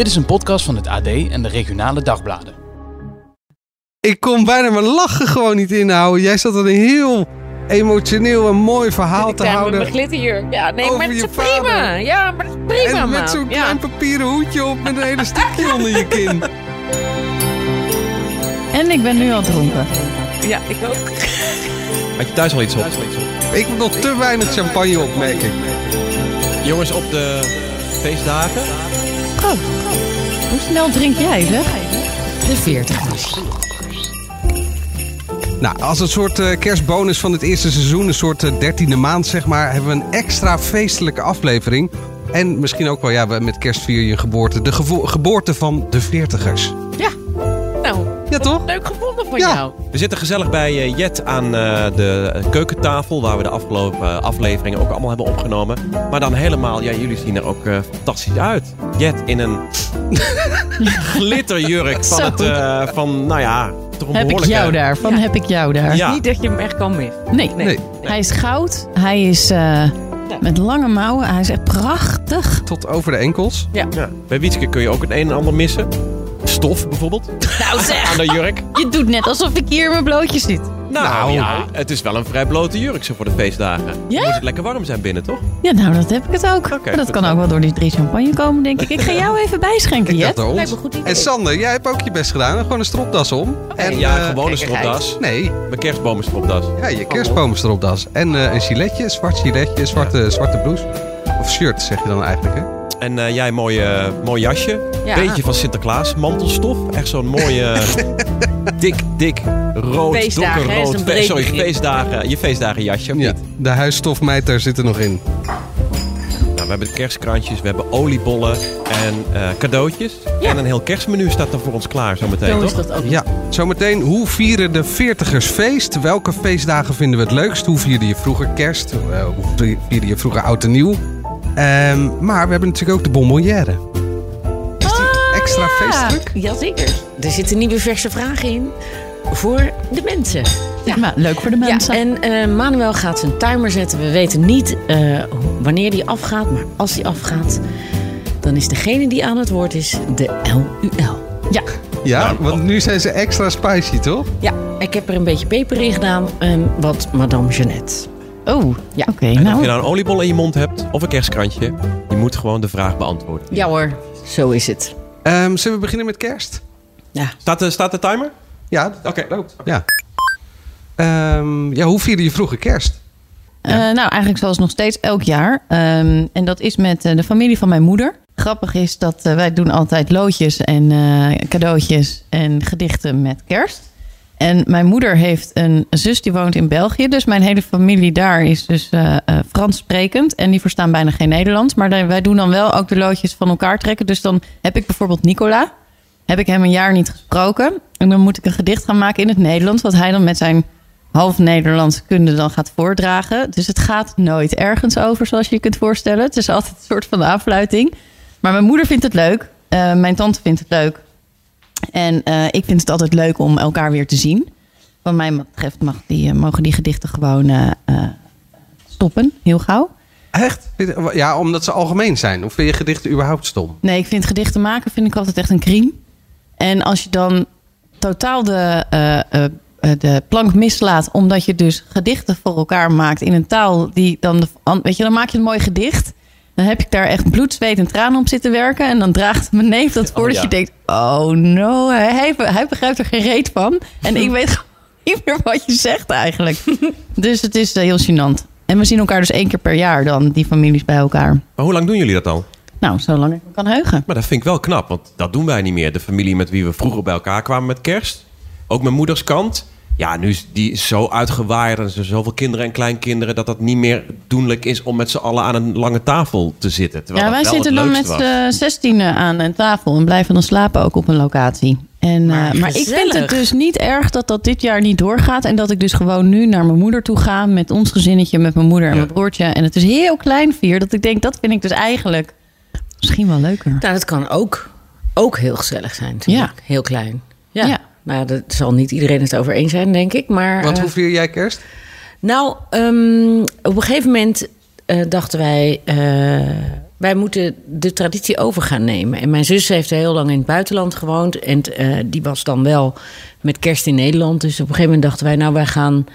Dit is een podcast van het AD en de regionale dagbladen. Ik kon bijna mijn lachen gewoon niet inhouden. Jij zat er een heel emotioneel en mooi verhaal te houden. met mijn glitterjurk. Ja, nee, maar je is prima. Ja, maar dat is prima, en met zo'n ja. klein papieren hoedje op met een hele stukje onder je kin. En ik ben nu al dronken. ja, ik ook. Had je thuis al iets op? Ik heb nog te weinig champagne op, merk ik. Jongens, op de feestdagen. Oh, hoe snel drink jij, zeg? De veertigers. Nou, als een soort eh, kerstbonus van het eerste seizoen, een soort eh, dertiende maand zeg maar, hebben we een extra feestelijke aflevering. En misschien ook wel, ja, met kerst vier je geboorte. De geboorte van de veertigers. Ja. Ja, toch? leuk gevonden van Ja. jou. We zitten gezellig bij eh, Jet aan eh, de keukentafel, waar we de afgelopen eh, afleveringen ook allemaal hebben opgenomen. Maar dan helemaal, ja, jullie zien er ook fantastisch uit. Jet in een glitterjurk van het, eh, van, nou ja, Heb ik jou daar? Van Ja. heb ik jou daar? Ja. Niet dat je hem echt kan missen. Nee. Nee. Nee, Hij is goud. Hij is eh, met lange mouwen. Hij is echt prachtig. tot over de enkels. Ja. Bij Wietske kun je ook het een en ander missen. Stof bijvoorbeeld, Nou zeg, aan de jurk. je doet net alsof ik hier in mijn blootjes zit. Nou, Nou. ja, het is wel een vrij blote jurk zo voor de feestdagen. Ja? Moet het lekker warm zijn binnen, toch? Ja, nou dat heb ik het ook. Dat kan ook wel door die drie champagne komen, denk ik. Ik ga jou even bijschenken, Jet. door Lijkt me een goed idee. En Sander, jij hebt ook je best gedaan. Gewoon een stropdas om. En, ja, eh, gewoon een stropdas. Nee, Mijn kerstbomenstropdas. ja, je kerstbomenstropdas. En eh, een giletje, een zwart giletje, een zwarte, zwarte blouse. Of shirt, zeg je dan eigenlijk, hè? En eh, jij mooi, eh, mooi jasje. Ja. Beetje van Sinterklaas. Mantelstof. Echt zo'n mooie, dik, dik, rood, Feestdagen, hè, is donkerrood. een fe- breed sorry, feestdagen. Je feestdagen jasje. of Ja, niet? de huisstofmijter zit er nog in. Nou, we hebben kerstkrantjes, we hebben oliebollen en eh, cadeautjes. Ja. En een heel kerstmenu staat er voor ons klaar zometeen, Zo is toch? dat ook. Ja, zometeen, hoe vieren de veertigers feest? Welke feestdagen vinden we het leukst? Hoe vierde je vroeger kerst? Eh, Hoe vierde je vroeger oud en nieuw? Ehm, maar we hebben natuurlijk ook de bonbonnière. Is die extra feestelijk? Jazeker. Er zitten nieuwe verse vragen in voor de mensen. Ja. Maar leuk voor de mensen. Ja, en eh, Manuel gaat zijn timer zetten. We weten niet eh, wanneer die afgaat, maar als die afgaat, dan is degene die aan het woord is de LUL. Ja, Ja, want nu zijn ze extra spicy, toch? Ja, ik heb er een beetje peper in gedaan en wat Madame Jeannette. Oh, Ja. oké. En of nou, je nou een oliebol in je mond hebt of een kerstkrantje, je moet gewoon de vraag beantwoorden. Ja hoor, zo is het. Ehm, zullen we beginnen met kerst? Ja. Staat de, staat de timer? Ja, Oké, loopt. ja. Ehm, ja, hoe vierde je vroeger kerst? Eh, nou, eigenlijk zoals nog steeds elk jaar. Ehm, en dat is met eh, de familie van mijn moeder. Grappig is dat eh, wij doen altijd loodjes en eh, cadeautjes en gedichten met kerst. En mijn moeder heeft een zus die woont in België. Dus mijn hele familie daar is dus eh, Frans sprekend. En die verstaan bijna geen Nederlands. Maar wij doen dan wel ook de loodjes van elkaar trekken. Dus dan heb ik bijvoorbeeld Nicola. Heb ik hem een jaar niet gesproken. En dan moet ik een gedicht gaan maken in het Nederlands. Wat hij dan met zijn half Nederlandse kunde dan gaat voordragen. Dus het gaat nooit ergens over, zoals je je kunt voorstellen. Het is altijd een soort van afluiting. Maar mijn moeder vindt het leuk. Eh, mijn tante vindt het leuk. En eh, ik vind het altijd leuk om elkaar weer te zien. Wat mij betreft mag die, eh, mogen die gedichten gewoon eh, stoppen, heel gauw. Echt? Ja, omdat ze algemeen zijn. Of vind je gedichten überhaupt stom? Nee, ik vind gedichten maken vind ik altijd echt een crime. En als je dan totaal de, de plank mislaat, omdat je dus gedichten voor elkaar maakt in een taal die dan, de, weet je, dan maak je een mooi gedicht. Dan heb ik daar echt bloed, zweet en tranen op zitten werken. En dan draagt mijn neef dat voor Oh, dat ja. je denkt, oh no, hij, hij begrijpt er geen reet van. En ik weet gewoon niet meer wat je zegt eigenlijk. Dus het is eh, heel gênant. En we zien elkaar dus één keer per jaar dan, die families bij elkaar. Maar hoe lang doen jullie dat al? Nou, zolang ik me kan heugen. Maar dat vind ik wel knap, want dat doen wij niet meer. De familie met wie we vroeger bij elkaar kwamen met kerst. Ook mijn moeders kant. Ja, nu is die zo uitgewaaid en er zijn zoveel kinderen en kleinkinderen... dat dat niet meer doenlijk is om met z'n allen aan een lange tafel te zitten. Terwijl Ja, dat wij wel zitten dan met z'n zestienen aan een tafel en blijven dan slapen ook op een locatie. En, Maar maar, maar ik vind het dus niet erg dat dat dit jaar niet doorgaat. En dat ik dus gewoon nu naar mijn moeder toe ga met ons gezinnetje, met mijn moeder en Ja. mijn broertje. En het is heel klein vier. Dat ik denk, dat vind ik dus eigenlijk misschien wel leuker. Nou, dat kan ook, ook heel gezellig zijn natuurlijk. Heel klein. Ja. Ja. Nou, daar zal niet iedereen het over eens zijn, denk ik. Maar, Want eh, hoe vier jij kerst? Nou, ehm, op een gegeven moment eh, dachten wij... eh, wij moeten de traditie over gaan nemen. En mijn zus heeft heel lang in het buitenland gewoond. En eh, die was dan wel met kerst in Nederland. Dus op een gegeven moment dachten wij, nou, wij gaan,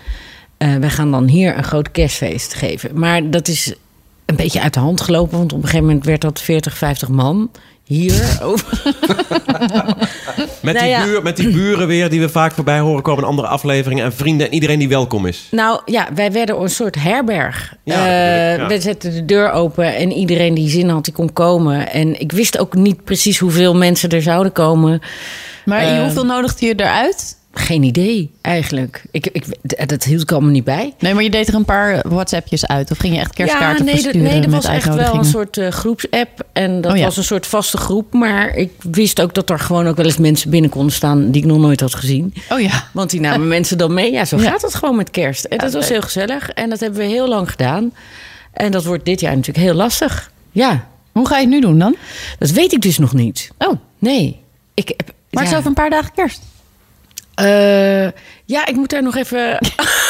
eh, wij gaan dan hier een groot kerstfeest geven. Maar dat is een beetje uit de hand gelopen. Want op een gegeven moment werd dat 40, 50 man hier. Over. Met, Nou die ja. buur, met die buren weer die we vaak voorbij horen komen in andere afleveringen. En vrienden en iedereen die welkom is. Nou ja, wij werden een soort herberg. Ja, Eh, ja. We zetten de deur open en iedereen die zin had, die kon komen. En ik wist ook niet precies hoeveel mensen er zouden komen. Maar Eh, hoeveel nodigde je eruit? Geen idee, eigenlijk. Ik, ik, dat hield ik allemaal niet bij. Nee, maar je deed er een paar WhatsAppjes uit. Of ging je echt kerstkaarten ja, nee, dat- versturen nee, dat was echt wel een soort eh, groepsapp. En dat Oh ja. was een soort vaste groep. Maar ik wist ook dat er gewoon ook wel eens mensen binnen konden staan... die ik nog nooit had gezien. Oh ja. Want die namen mensen dan mee. Ja, zo Ja. gaat het gewoon met kerst. En dat was heel gezellig. En dat hebben we heel lang gedaan. En dat wordt dit jaar natuurlijk heel lastig. Ja, Hoe ga je het nu doen dan? dat weet ik dus nog niet. Oh, Nee. Ik heb, maar het is over een paar dagen kerst. Eh, ja, ik moet daar nog even...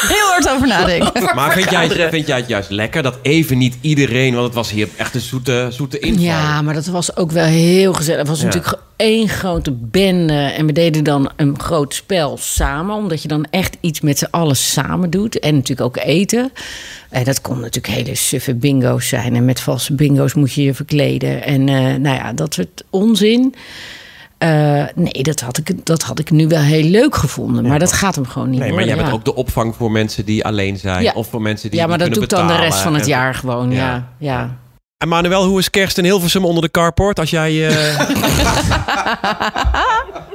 Heel hard over nadenken. Maar vind jij, vind jij het juist lekker dat even niet iedereen... Want het was hier echt een zoete, zoete inval. Ja, maar dat was ook wel heel gezellig. Het was Ja. natuurlijk één grote bende. En we deden dan een groot spel samen. Omdat je dan echt iets met z'n allen samen doet. En natuurlijk ook eten. En dat kon natuurlijk hele suffe bingo's zijn. En met valse bingo's moet je je verkleden. En eh, nou ja, dat soort onzin. Eh, nee, dat had, ik, dat had ik nu wel heel leuk gevonden. Maar dat gaat hem gewoon niet Nee, maar worden, jij bent ja. ook de opvang voor mensen die alleen zijn. Ja. Of voor mensen die Ja, maar dat doe ik dan de rest van het En- jaar gewoon. Ja. Ja, ja. En Manuel, hoe is kerst in Hilversum onder de carport? Als jij, eh,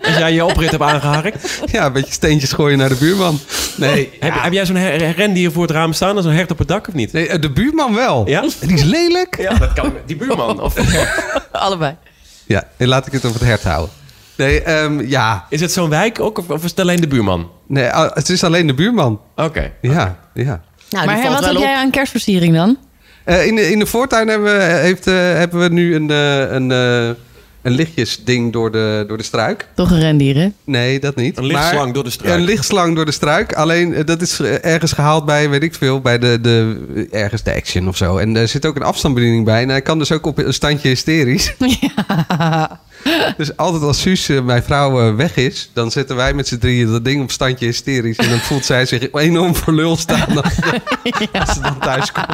als jij je oprit hebt aangeharkt. Ja, een beetje steentjes gooien naar de buurman. Nee, Heb, heb jij zo'n rendier voor het raam staan? als een hert op het dak of niet? nee eh, de buurman wel. Ja? En die is lelijk. Ja, dat kan. Die buurman. Of, Allebei. Ja, en laat ik het over het hert houden. Nee, ehm, ja. is het zo'n wijk ook? Of, of is het alleen de buurman? Nee, ah, het is alleen de buurman. Oké. Ja, ja. Nou, maar wat heb op. jij aan kerstversiering dan? Eh, in, de, in de voortuin hebben we, heeft, eh, hebben we nu een, eh, een, eh, een lichtjesding door de, door de struik. Toch een rendier, hè? Nee, dat niet. Een lichtslang Maar- door de struik. Een lichtslang door de struik. Alleen, eh, dat is eh, ergens gehaald bij, weet ik veel, bij de, de, ergens de Action of zo. En er zit ook een afstandsbediening bij. En hij kan dus ook op een standje hysterisch. Ja. Dus altijd als Suus, eh, mijn vrouw, weg is... dan zetten wij met z'n drieën dat ding op standje hysterisch. En dan voelt zij zich enorm voor lul staan als, als ze dan thuis komt.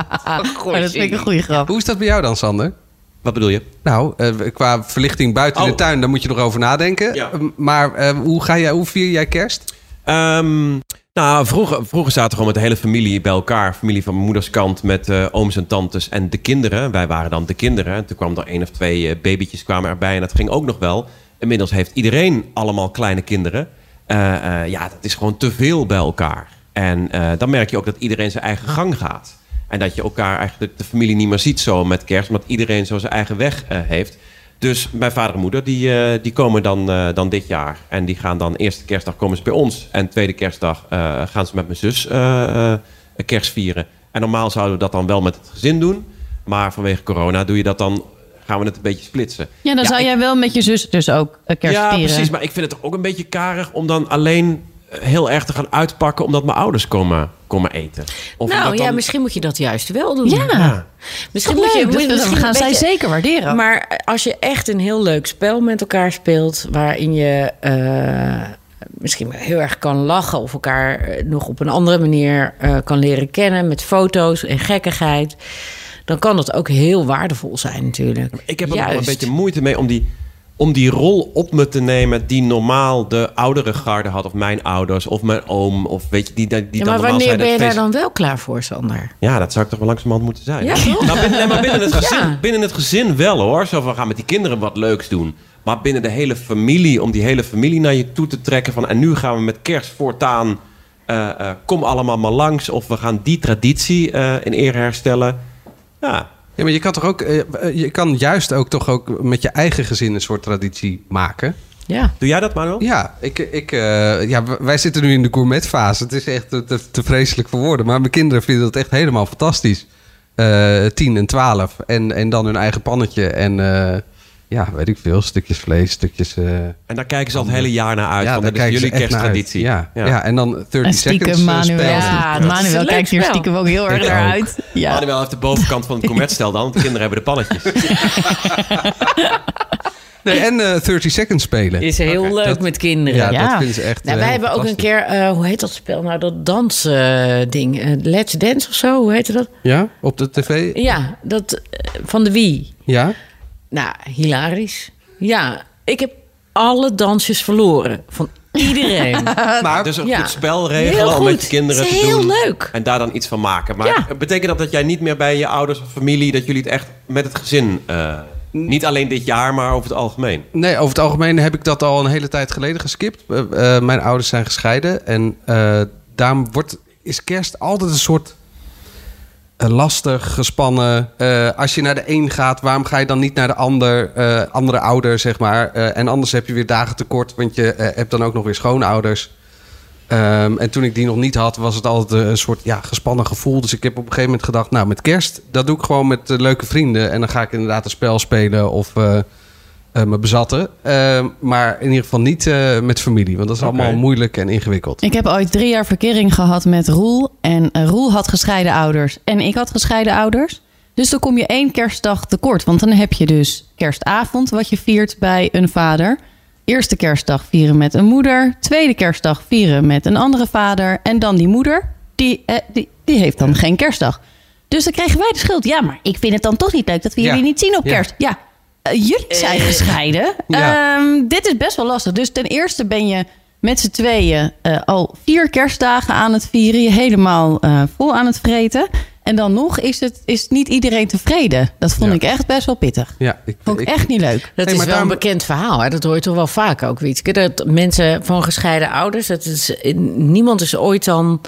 Maar dat vind ik een goede grap. Hoe is dat bij jou dan, Sander? Wat bedoel je? Nou, eh, qua verlichting buiten Oh. de tuin, daar moet je nog over nadenken. Ja. Eh, Maar eh, hoe, ga jij, hoe vier jij kerst? Ehm, nou, vroeger, vroeger zaten we gewoon met de hele familie bij elkaar. Familie van mijn moeders kant met ooms en tantes en de kinderen. Wij waren dan de kinderen. En toen kwam er één of twee babytjes kwamen erbij en dat ging ook nog wel. Inmiddels heeft iedereen allemaal kleine kinderen. Ja, dat is gewoon te veel bij elkaar. En dan merk je ook dat iedereen zijn eigen gang gaat. En dat je elkaar eigenlijk de familie niet meer ziet zo met kerst. Omdat iedereen zo zijn eigen weg eh, heeft. Dus mijn vader en moeder die, eh, die komen dan, eh, dan dit jaar. En die gaan dan eerste kerstdag komen ze bij ons. En tweede kerstdag gaan ze met mijn zus kerst vieren. En normaal zouden we dat dan wel met het gezin doen. Maar vanwege corona doe je dat dan, gaan we het een beetje splitsen. Ja, dan zou ik- jij wel met je zus dus ook kerst ja, vieren. precies. Maar ik vind het toch ook een beetje karig om dan alleen heel erg te gaan uitpakken... omdat mijn ouders komen, komen eten. Of Nou ja, dan- misschien moet je dat juist wel doen. Ja, Ja. Misschien moet je, leuk, moet je misschien gaan zij zeker waarderen. Maar als je echt een heel leuk spel met elkaar speelt, waarin je eh, misschien heel erg kan lachen of elkaar eh, nog op een andere manier eh, kan leren kennen met foto's en gekkigheid, dan kan dat ook heel waardevol zijn natuurlijk. Ik heb er wel een beetje moeite mee om die, om die rol op me te nemen... die normaal de oudere garde had. Of mijn ouders, of mijn oom. Of weet je, die, die Ja, maar wanneer zijn ben je daar feest- dan wel klaar voor, Sander? Ja, dat zou ik toch wel langzamerhand moeten zijn. Ja? Nou, binnen, maar binnen, het gezin, Ja. binnen het gezin wel hoor. Zo van, gaan met die kinderen wat leuks doen. Maar binnen de hele familie, om die hele familie naar je toe te trekken... van en nu gaan we met kerst voortaan... eh, eh, kom allemaal maar langs. Of we gaan die traditie eh, in ere herstellen. Ja, Ja, maar je kan toch ook, eh, eh, je kan juist ook toch ook met je eigen gezin een soort traditie maken. Ja. doe jij dat, Manuel? Ja, ik, ik, eh, ja, wij zitten nu in de gourmetfase. Het is echt te, te, te vreselijk voor woorden. Maar mijn kinderen vinden het echt helemaal fantastisch. Eh 10 en 12. En, en dan hun eigen pannetje. En eh, ja, weet ik veel, stukjes vlees, stukjes... eh, En daar kijken ze al het hele jaar naar uit. ja, want daar dat is jullie kersttraditie. Ja, ja. en dan 30 En seconds stiekem eh, Manuel. spelen. Ja, Manuel kijkt hier stiekem ook heel erg naar uit. Ja. Manuel heeft de bovenkant van het cometstel dan. want De kinderen hebben de pannetjes. Nee, en eh 30 seconds spelen. Is heel leuk dat- met kinderen. Ja, Ja. dat vinden ze echt Nou, wij hebben ook een keer, eh, hoe heet dat spel nou, dat dansding, eh Let's Dance of zo, hoe heette dat? Ja, op de tv? Ja, dat van de Wii. Ja? Nou, hilarisch. Ja, ik heb alle dansjes verloren. Van iedereen. Maar Dus een Ja. goed spel Heel regelen om met je kinderen te heel doen. leuk. En daar dan iets van maken. Maar Ja. betekent dat dat jij niet meer bij je ouders of familie... dat jullie het echt met het gezin... eh, niet alleen dit jaar, maar over het algemeen. Nee, over het algemeen heb ik dat al een hele tijd geleden geskipt. Eh, eh, mijn ouders zijn gescheiden. En eh, daarom wordt, is kerst altijd een soort lastig, gespannen. Eh, als je naar de een gaat, waarom ga je dan niet naar de ander, eh, andere ouder, zeg maar? Eh, en anders heb je weer dagen tekort, want je eh, hebt dan ook nog weer schoonouders. Ehm, en toen ik die nog niet had, was het altijd een soort ja, gespannen gevoel. Dus ik heb op een gegeven moment gedacht, nou met kerst, dat doe ik gewoon met eh, leuke vrienden. En dan ga ik inderdaad een spel spelen of eh, eh, me bezatten. Ehm, maar in ieder geval niet eh, met familie, want dat is allemaal moeilijk en ingewikkeld. Ik heb ooit drie jaar verkering gehad met Roel. En eh, Roel had gescheiden ouders. En ik had gescheiden ouders. Dus dan kom je één kerstdag tekort. Want dan heb je dus kerstavond, wat je viert bij een vader. Eerste kerstdag vieren met een moeder. Tweede kerstdag vieren met een andere vader. En dan die moeder, die, eh, die, die heeft dan geen kerstdag. Dus dan kregen wij de schuld. Ja, maar ik vind het dan toch niet leuk dat we Ja. jullie niet zien op Ja. kerst. Ja, eh, jullie zijn gescheiden. Ja. Ehm, dit is best wel lastig. Dus ten eerste ben je met z'n tweeën eh, al vier kerstdagen aan het vieren. Je helemaal eh, vol aan het vreten. En dan nog is, het, is niet iedereen tevreden. Dat vond Ja. ik echt best wel pittig. Ja, ik, Vond ik ik- echt niet leuk. Dat Nee, is maar wel daarom- een bekend verhaal. Hè? Dat hoor je toch wel vaak ook, Wietske. Dat mensen van gescheiden ouders... Dat is, niemand is ooit dan...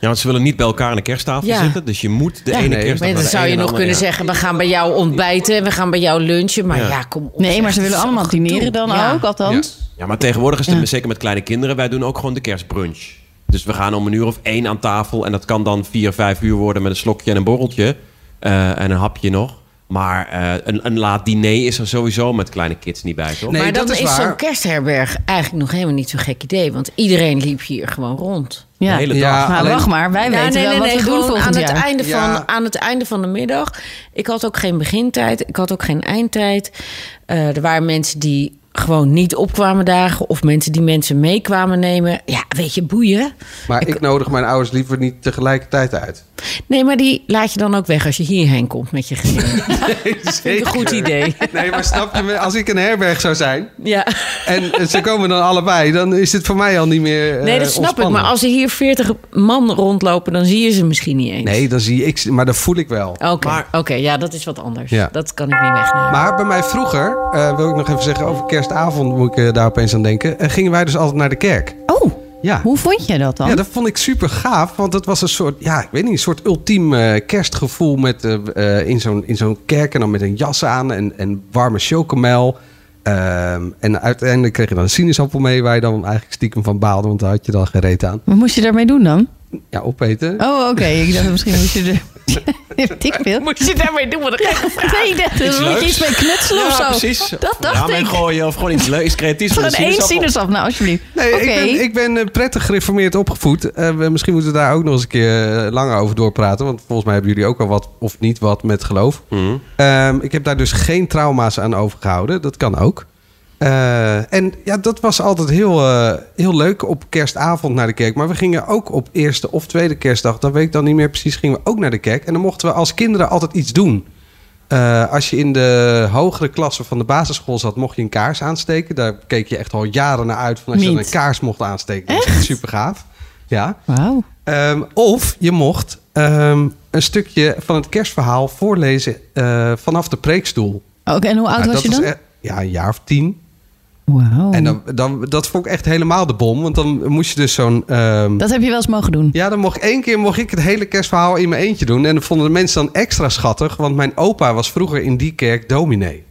Ja, want ze willen niet bij elkaar aan de kersttafel Ja. zitten. Dus je moet de Ja, ene nee. dan zou je nog kunnen zeggen... we gaan bij jou ontbijten en we gaan bij jou lunchen. Maar Ja. ja, kom op. Nee, maar ze willen allemaal dineren dan Ja. ook, althans. Ja, maar tegenwoordig is het Ja. zeker met kleine kinderen. Wij doen ook gewoon de kerstbrunch. Dus we gaan om een uur of één aan tafel. En dat kan dan vier, vijf uur worden met een slokje en een borreltje. eh, en een hapje nog. Maar eh, een, een laat diner is er sowieso met kleine kids niet bij, toch? Nee, maar dan dat is is, waar. zo'n kerstherberg eigenlijk nog helemaal niet zo'n gek idee. Want iedereen liep hier gewoon rond. Ja. De hele Ja, dag. Maar alleen- wacht maar, wij Ja, weten nee, wel nee, wat nee, we doen volgend aan het, einde Ja. van, aan het einde van de middag. Ik had ook geen begintijd. Ik had ook geen eindtijd. Eh, er waren mensen die gewoon niet opkwamen dagen. Of mensen die mensen mee kwamen nemen. Ja, weet je, boeien. Maar ik, nodig mijn ouders liever niet tegelijkertijd uit. Nee, maar die laat je dan ook weg als je hierheen komt met je gezin. Vind ik een goed idee. Nee, maar snap je, me? als ik een herberg zou zijn Ja. en ze komen dan allebei, dan is het voor mij al niet meer. eh, Nee, dat snap ik. Maar als er hier 40 man rondlopen, dan zie je ze misschien niet eens. Nee, dan zie ik, ze- maar dat voel ik wel. Oké, Maar- oké, ja, dat is wat anders. Ja. Dat kan ik niet wegnemen. Maar bij mij vroeger, eh, wil ik nog even zeggen, over kerstavond moet ik eh, daar opeens aan denken. eh, gingen wij dus altijd naar de kerk. Oh, Ja. hoe vond je dat dan? Ja, dat vond ik super gaaf. Want het was een soort, ja, ik weet niet, een soort ultiem eh, kerstgevoel met, eh, in zo'n in zo'n kerk. En dan met een jas aan en, en warme chocomel. Ehm, en uiteindelijk kreeg je dan een sinaasappel mee waar je dan eigenlijk stiekem van baalde. Want daar had je dan gereed aan. Wat moest je daarmee doen dan? Ja, opeten. Oh, oké. Ik dacht misschien moest je er... Weet ik veel. Moet je daarmee doen? Wat een gekke Nee, ik dacht, Iets moet je iets mee knutselen of zo. Precies. Dat dacht ja, mee ik. gooien of gewoon iets leuks, creatiefs. Een één sinaasappel. Nou, alsjeblieft. Nee, ik ben, ik ben eh, prettig gereformeerd opgevoed. Eh, we- misschien moeten we daar ook nog eens een keer eh, langer over doorpraten. Want volgens mij hebben jullie ook al wat of niet wat met geloof. Mhm. Ehm, ik heb daar dus geen trauma's aan overgehouden. Dat kan ook. Eh, en ja, dat was altijd heel, eh, heel leuk op kerstavond naar de kerk. Maar we gingen ook op eerste of tweede kerstdag, dat weet ik dan niet meer precies, gingen we ook naar de kerk. En dan mochten we als kinderen altijd iets doen. Eh, als je in de hogere klasse van de basisschool zat, mocht je een kaars aansteken. Daar keek je echt al jaren naar uit van als je dan een kaars mocht aansteken. Dat echt super gaaf. Ja. Wauw. Ehm, of je mocht ehm, een stukje van het kerstverhaal voorlezen vanaf de preekstoel. Oké, en hoe oud Nou, was je dan? ja, een jaar of tien. En dan, dan, dat vond ik echt helemaal de bom. Want dan moest je dus zo'n... ehm, Dat heb je wel eens mogen doen. ja, dan mocht één keer mocht ik het hele kerstverhaal in mijn eentje doen. En dat vonden de mensen dan extra schattig. Want mijn opa was vroeger in die kerk dominee.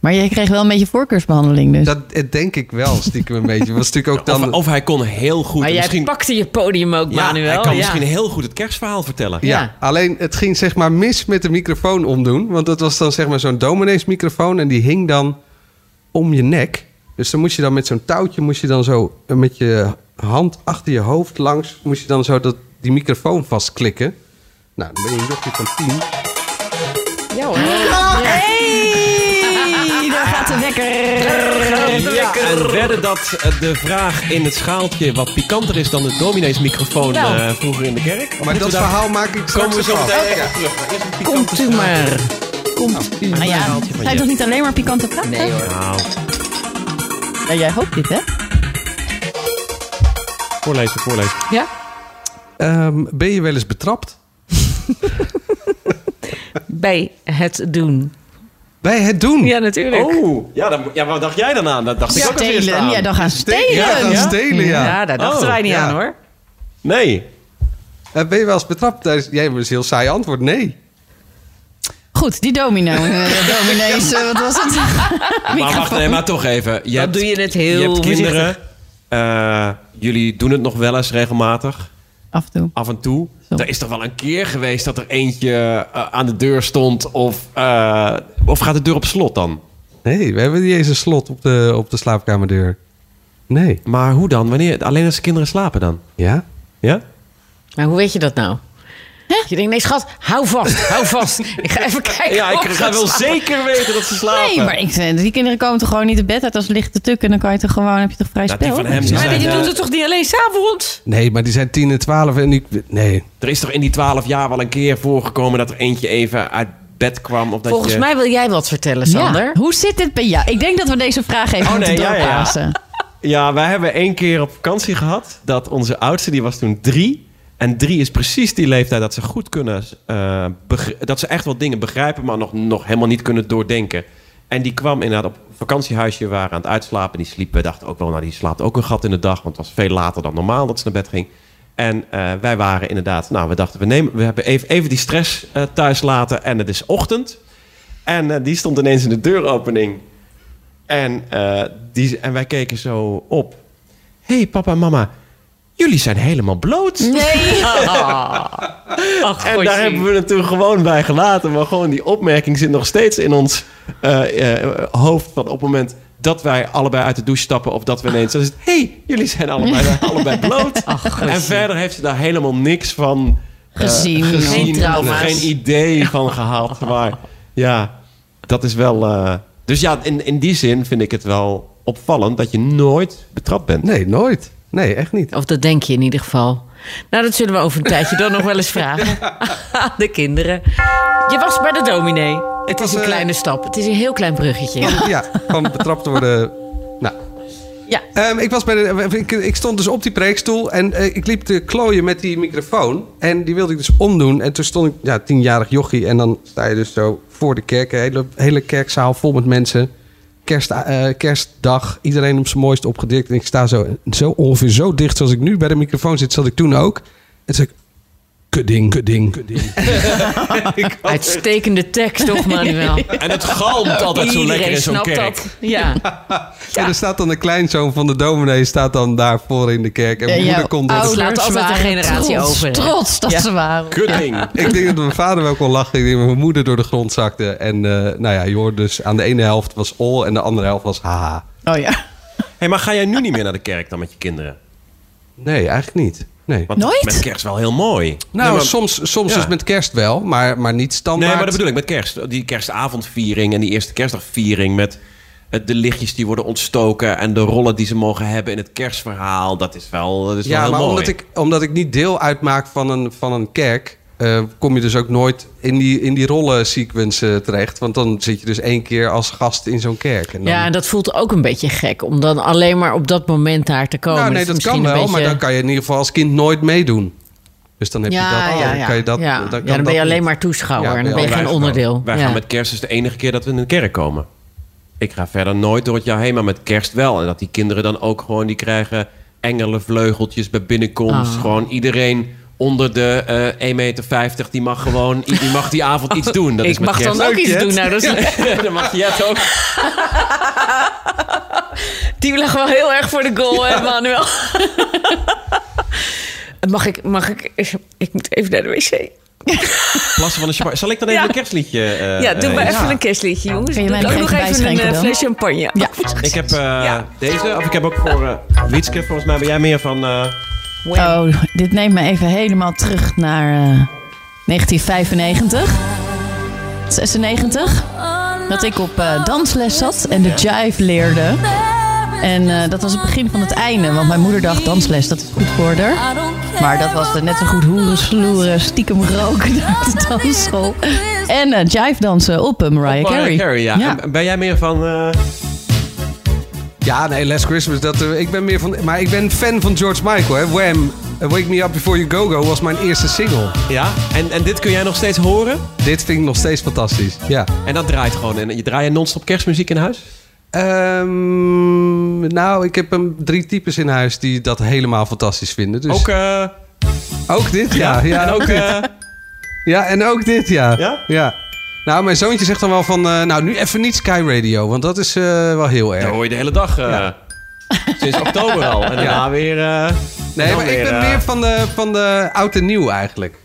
Maar je kreeg wel een beetje voorkeursbehandeling dus. Dat eh, denk ik wel, stiekem een beetje. Was natuurlijk ook dan... Of, of hij kon heel goed... Maar jij misschien, pakte je podium ook, ja, Manuel. hij kan ja. misschien heel goed het kerstverhaal vertellen. Ja, Ja. alleen het ging zeg maar mis met de microfoon omdoen. Want dat was dan zeg maar zo'n domineesmicrofoon. En die hing dan om je nek. Dus dan moest je dan met zo'n touwtje, moest je dan zo eh, met je hand achter je hoofd langs, moest je dan zo dat, die microfoon vastklikken. Nou, dan ben je een jochie van tien. Ja hoor. Hey, daar gaat de wekker. Ja, en wedden dat eh, de vraag in het schaaltje wat pikanter is dan de domineesmicrofoon Nou. eh, vroeger in de kerk? Maar moeten dat verhaal maak ik straks komen we zo meteen terug. Komt u maar. Komt u Nou maar. ja, zijn toch niet alleen maar pikante vragen? Nee hoor. Nou, Ja, jij hoopt dit, hè? voorlezen, voorlezen. Ja? Ehm, ben je wel eens betrapt? Bij het doen. Bij het doen? Ja, natuurlijk. Oh, ja, dan, ja, wat dacht jij dan aan? Dat dacht ik ook Stelen. aan. Ja, dan gaan stelen. Ja, gaan Ja? stelen, ja. Ja, daar dachten Oh, wij niet ja. aan hoor. Nee. Eh, ben je wel eens betrapt? tijdens- Jij hebt een heel saai antwoord. Nee. Goed, die domino. eh, de dominees, eh, wat was het? Maar wacht, nee, maar toch even. Je hebt, doe je het heel je hebt kinderen. Eh, jullie doen het nog wel eens regelmatig. Af en toe. Af en toe. Zo. Er is toch wel een keer geweest dat er eentje aan de deur stond. Of, eh, of gaat de deur op slot dan? Nee, we hebben niet eens een slot op de, op de slaapkamerdeur. Nee. Maar hoe dan? Wanneer? Alleen als de kinderen slapen dan? Ja? Ja? Maar hoe weet je dat nou? Je denkt, nee schat, hou vast, hou vast. Ik ga even kijken. Ja, ik ga ze wel slapen. zeker weten dat ze slapen. Nee, maar ik, die kinderen komen toch gewoon niet te bed uit als ze liggen te tukken. Dan kan je toch gewoon, heb je toch vrij Dat die spel? van hem Ja. zijn, Maar je eh, doet het toch niet alleen s'avonds? Nee, maar die zijn 10 en 12 en ik... Nee. Er is toch in die twaalf jaar wel een keer voorgekomen dat er eentje even uit bed kwam? Of dat Volgens je... mij wil jij wat vertellen, Sander. Ja. Hoe zit dit bij jou? Ik denk dat we deze vraag even Oh, moeten ja, ja. Ja, wij hebben één keer op vakantie gehad dat onze oudste, die was toen drie. En drie is precies die leeftijd dat ze goed kunnen, eh, dat ze echt wel dingen begrijpen, maar nog, nog helemaal niet kunnen doordenken. En die kwam inderdaad op vakantiehuisje, waren aan het uitslapen. Die sliep, we dachten ook wel, nou die slaapt ook een gat in de dag, want het was veel later dan normaal dat ze naar bed ging. En eh, wij waren inderdaad, nou we dachten, we, nemen, we hebben even, even die stress eh, thuis laten en het is ochtend. En die stond ineens in de deuropening. En, die, en wij keken zo op. Hey, papa en mama, jullie zijn helemaal bloot. Nee. Ach, En daar hebben we het toen gewoon bij gelaten. Maar gewoon die opmerking zit nog steeds in ons eh, eh, hoofd. Van op het moment dat wij allebei uit de douche stappen... of dat we ineens... Dan is het, hey, jullie zijn allebei, allebei bloot. en verder heeft ze daar helemaal niks van... eh, Gezien. Geen gezien of trauma's. geen idee van gehad. Maar ja, dat is wel... eh, dus ja, in, in die zin vind ik het wel opvallend... dat je nooit betrapt bent. Nee, nooit. Nee, echt niet. Of dat denk je in ieder geval. Nou, dat zullen we over een tijdje dan nog wel eens vragen. aan de kinderen. Je was bij de dominee. Het is een eh, kleine stap. Het is een heel klein bruggetje. Ja, van betrapt worden. Nou. Ja. Ehm, ik, was bij de, ik, ik stond dus op die preekstoel en eh, ik liep te klooien met die microfoon. En die wilde ik dus omdoen. En toen stond ik, ja, tienjarig jochie. En dan sta je dus zo voor de kerk. Hele, hele kerkzaal vol met mensen. Kerst, eh, kerstdag. Iedereen op zijn mooist opgedikt. En ik sta zo, zo ongeveer zo dicht zoals ik nu bij de microfoon zit, zat ik toen ook. En toen zei ik, kudding, kudding, Uitstekende tekst, toch, Manuel? En het galmt altijd zo lekker in zo'n snapt kerk. dat. Ja. En er staat dan de kleinzoon van de dominee staat dan daar voor in de kerk. En mijn Ja, moeder komt door de ouders laat altijd een generatie trots, over? Trots dat Ja. ze waren. Kudding. Ik denk dat mijn vader wel kon lachen. Ik denk dat mijn moeder door de grond zakte. En eh, nou ja, je hoort dus aan de ene helft was ol en de andere helft was haha. Oh ja. Hey, maar ga jij nu niet meer naar de kerk dan met je kinderen? Nee, eigenlijk niet. Nee. Want Nooit? met kerst wel heel mooi. Nou, nee, maar, soms, soms ja. is met kerst wel, maar, maar niet standaard. nee, maar dat bedoel ik met kerst. Die kerstavondviering en die eerste kerstdagviering met de lichtjes die worden ontstoken en de rollen die ze mogen hebben in het kerstverhaal. Dat is wel, dat is wel Ja, heel maar mooi. omdat ik, omdat ik niet deel uitmaak van een, van een kerk... eh, kom je dus ook nooit in die, in die rollensequence eh, terecht. Want dan zit je dus één keer als gast in zo'n kerk. En dan... ja, en dat voelt ook een beetje gek. Om dan alleen maar op dat moment daar te komen. nou, nee, dat kan wel, een maar dan kan je in ieder geval als kind nooit meedoen. Dus dan heb je dat Ja, al. ja, Dan ja. kan je dat, ja. dan, kan ja, dan ben je dat alleen niet. maar toeschouwer. Ja, en dan ben je geen onderdeel. Wij Ja. gaan met kerst is de enige keer dat we in de kerk komen. Ik ga verder nooit door het jaar heen, maar met kerst wel. En dat die kinderen dan ook gewoon, die krijgen engelenvleugeltjes bij binnenkomst. Ah. Gewoon iedereen onder de eh 1,50 meter, die mag gewoon, die mag die avond iets doen. Dat is ik mag dan ook iets Jet. doen. Nou, dat is, dan mag je het ook. die lag wel heel erg voor de goal, hè, Manuel? mag ik, mag ik... Ik moet even naar de wc. Plassen van de champagne. Zal ik dan even Ja. een kerstliedje... eh, Ja, doe eh, maar even een kerstliedje, jongens. Kun je mij Doe nog ook nog even een eh, dan? fles champagne. Ja. Ik heb eh, Ja. deze, of ik heb ook voor uh, Wietske. Volgens mij ben jij meer van... eh, Oh, dit neemt me even helemaal terug naar eh, 1995. 96. Dat ik op eh, dansles zat en de jive leerde. En eh, dat was het begin van het einde. Want mijn moeder dacht dansles, dat is goed voor haar. Maar dat was eh, net zo goed hoeren, sloeren, stiekem roken naar de dansschool. En eh, jive dansen op eh, Mariah Mariah Carey. Carey, ja. En ben jij meer van... Ja, nee, Last Christmas, dat, eh, ik ben meer van... Maar ik ben fan van George Michael, hè. Wham! eh, Wake Me Up Before You Go Go was mijn eerste single. ja? En, en dit kun jij nog steeds horen? Dit vind ik nog steeds fantastisch, ja. En dat draait gewoon. En je draait non-stop kerstmuziek in huis? Ehm, nou, ik heb een, drie types in huis die dat helemaal fantastisch vinden. Dus Ook... eh, ook dit, ja. ja, en ook... dit. Ja, en ook dit, ja. Ja? Nou, mijn zoontje zegt dan wel van... eh, nou, nu even niet Sky Radio, want dat is eh, wel heel erg. dat hoor je de hele dag. eh, Ja. Sinds oktober al. En daarna weer... eh, nee, maar ik ben meer van de, van de oud en nieuw eigenlijk.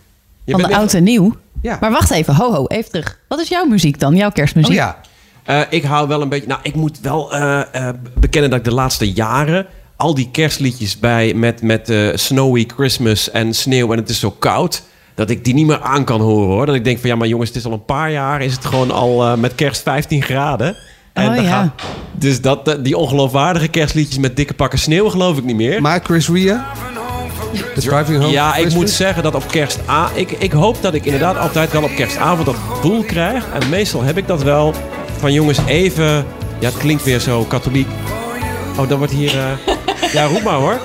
je Van bent de oud en nieuw. Ja. Maar wacht even, ho ho, even terug. Wat is jouw muziek dan? Jouw kerstmuziek? Oh ja. Eh, ik hou wel een beetje. Nou, ik moet wel eh, eh, bekennen dat ik de laatste jaren. al die kerstliedjes bij. met, met eh, Snowy Christmas en sneeuw en het is zo koud. Dat ik die niet meer aan kan horen hoor. Dat ik denk van ja, maar jongens, het is al een paar jaar. is het gewoon al eh, met kerst 15 graden. En Oh, dan ja. gaat- dus dat, eh, die ongeloofwaardige kerstliedjes met dikke pakken sneeuw geloof ik niet meer. Maar Chris Ria? The Driving Home Ja, ik moet zeggen dat op kerstavond... Ik, ik hoop dat ik inderdaad altijd wel op kerstavond dat gevoel krijg. En meestal heb ik dat wel van jongens even... Ja, het klinkt weer zo katholiek. Oh, dan wordt hier... eh, Ja, roep maar hoor.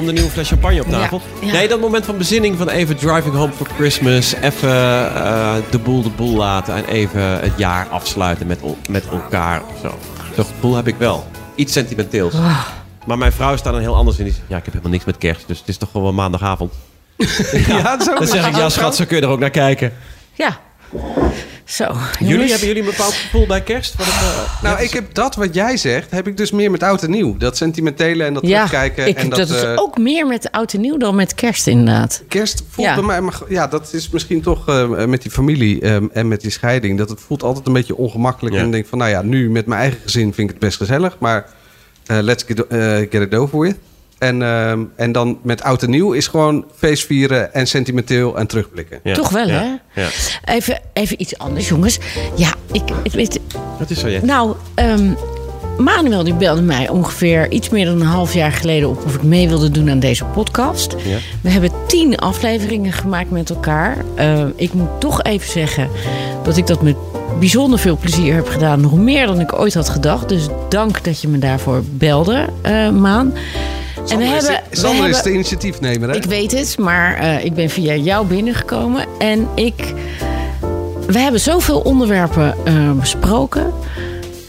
Komt een nieuwe fles champagne op tafel. Ja, ja. Nee, dat moment van bezinning van even driving home for Christmas. Even eh, de boel de boel laten. En even het jaar afsluiten met, met elkaar of zo. Zo'n gevoel heb ik wel. Iets sentimenteels. Ah. Maar mijn vrouw staat dan heel anders in. Die zegt, ja, ik heb helemaal niks met kerst. Dus het is toch gewoon maandagavond. Ja, zo Dan zeg ik, ja schat, zo kun je er ook naar kijken. Ja. Zo. Jullie, jongens. hebben jullie een bepaald gevoel bij kerst? Wat eh, Nou, ik heb dat wat jij zegt, heb ik dus meer met oud en nieuw. Dat sentimentele en dat Ja, terugkijken. ik, en dat, dat, is eh, ook meer met oud en nieuw dan met kerst inderdaad. Kerst voelt Ja. bij mij, maar ja, dat is misschien toch eh, met die familie eh, en met die scheiding. Dat het voelt altijd een beetje ongemakkelijk. Ja. En ik denk van, nou ja, nu met mijn eigen gezin vind ik het best gezellig. Maar eh, let's get, eh, get it over with. En, ehm, en dan met oud en nieuw is gewoon feest vieren en sentimenteel en terugblikken. ja, Toch wel, ja, hè? Ja. Even, even iets anders, jongens. Ja, ik, ik weet... Wat is zo, je? Nou, ehm, Manuel die belde mij ongeveer iets meer dan een half jaar geleden op... of ik mee wilde doen aan deze podcast. Ja. We hebben tien afleveringen gemaakt met elkaar. Eh, ik moet toch even zeggen dat ik dat met bijzonder veel plezier heb gedaan. Nog meer dan ik ooit had gedacht. Dus dank dat je me daarvoor belde, eh, Maan. En we Sander, is, hebben, de, we Sander is hebben- de initiatiefnemer, hè? ik weet het, maar eh, ik ben via jou binnengekomen. En ik... We hebben zoveel onderwerpen eh, besproken.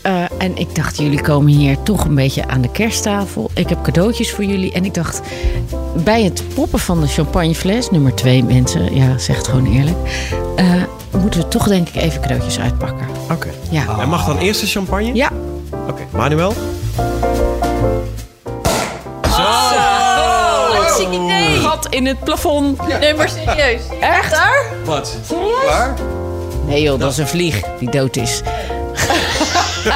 Eh, en ik dacht, jullie komen hier toch een beetje aan de kersttafel. Ik heb cadeautjes voor jullie. En ik dacht, bij het poppen van de champagnefles, nummer twee mensen, ja, zeg het gewoon eerlijk. eh, moeten we toch denk ik even cadeautjes uitpakken. Oké. Ja. En mag dan eerst de champagne? Ja. Oké, Manuel? Idee. Gat in het plafond. Nee, maar serieus. Echt? Daar? Wat? Klaar? Nee joh, dat is een vlieg die dood is. Jij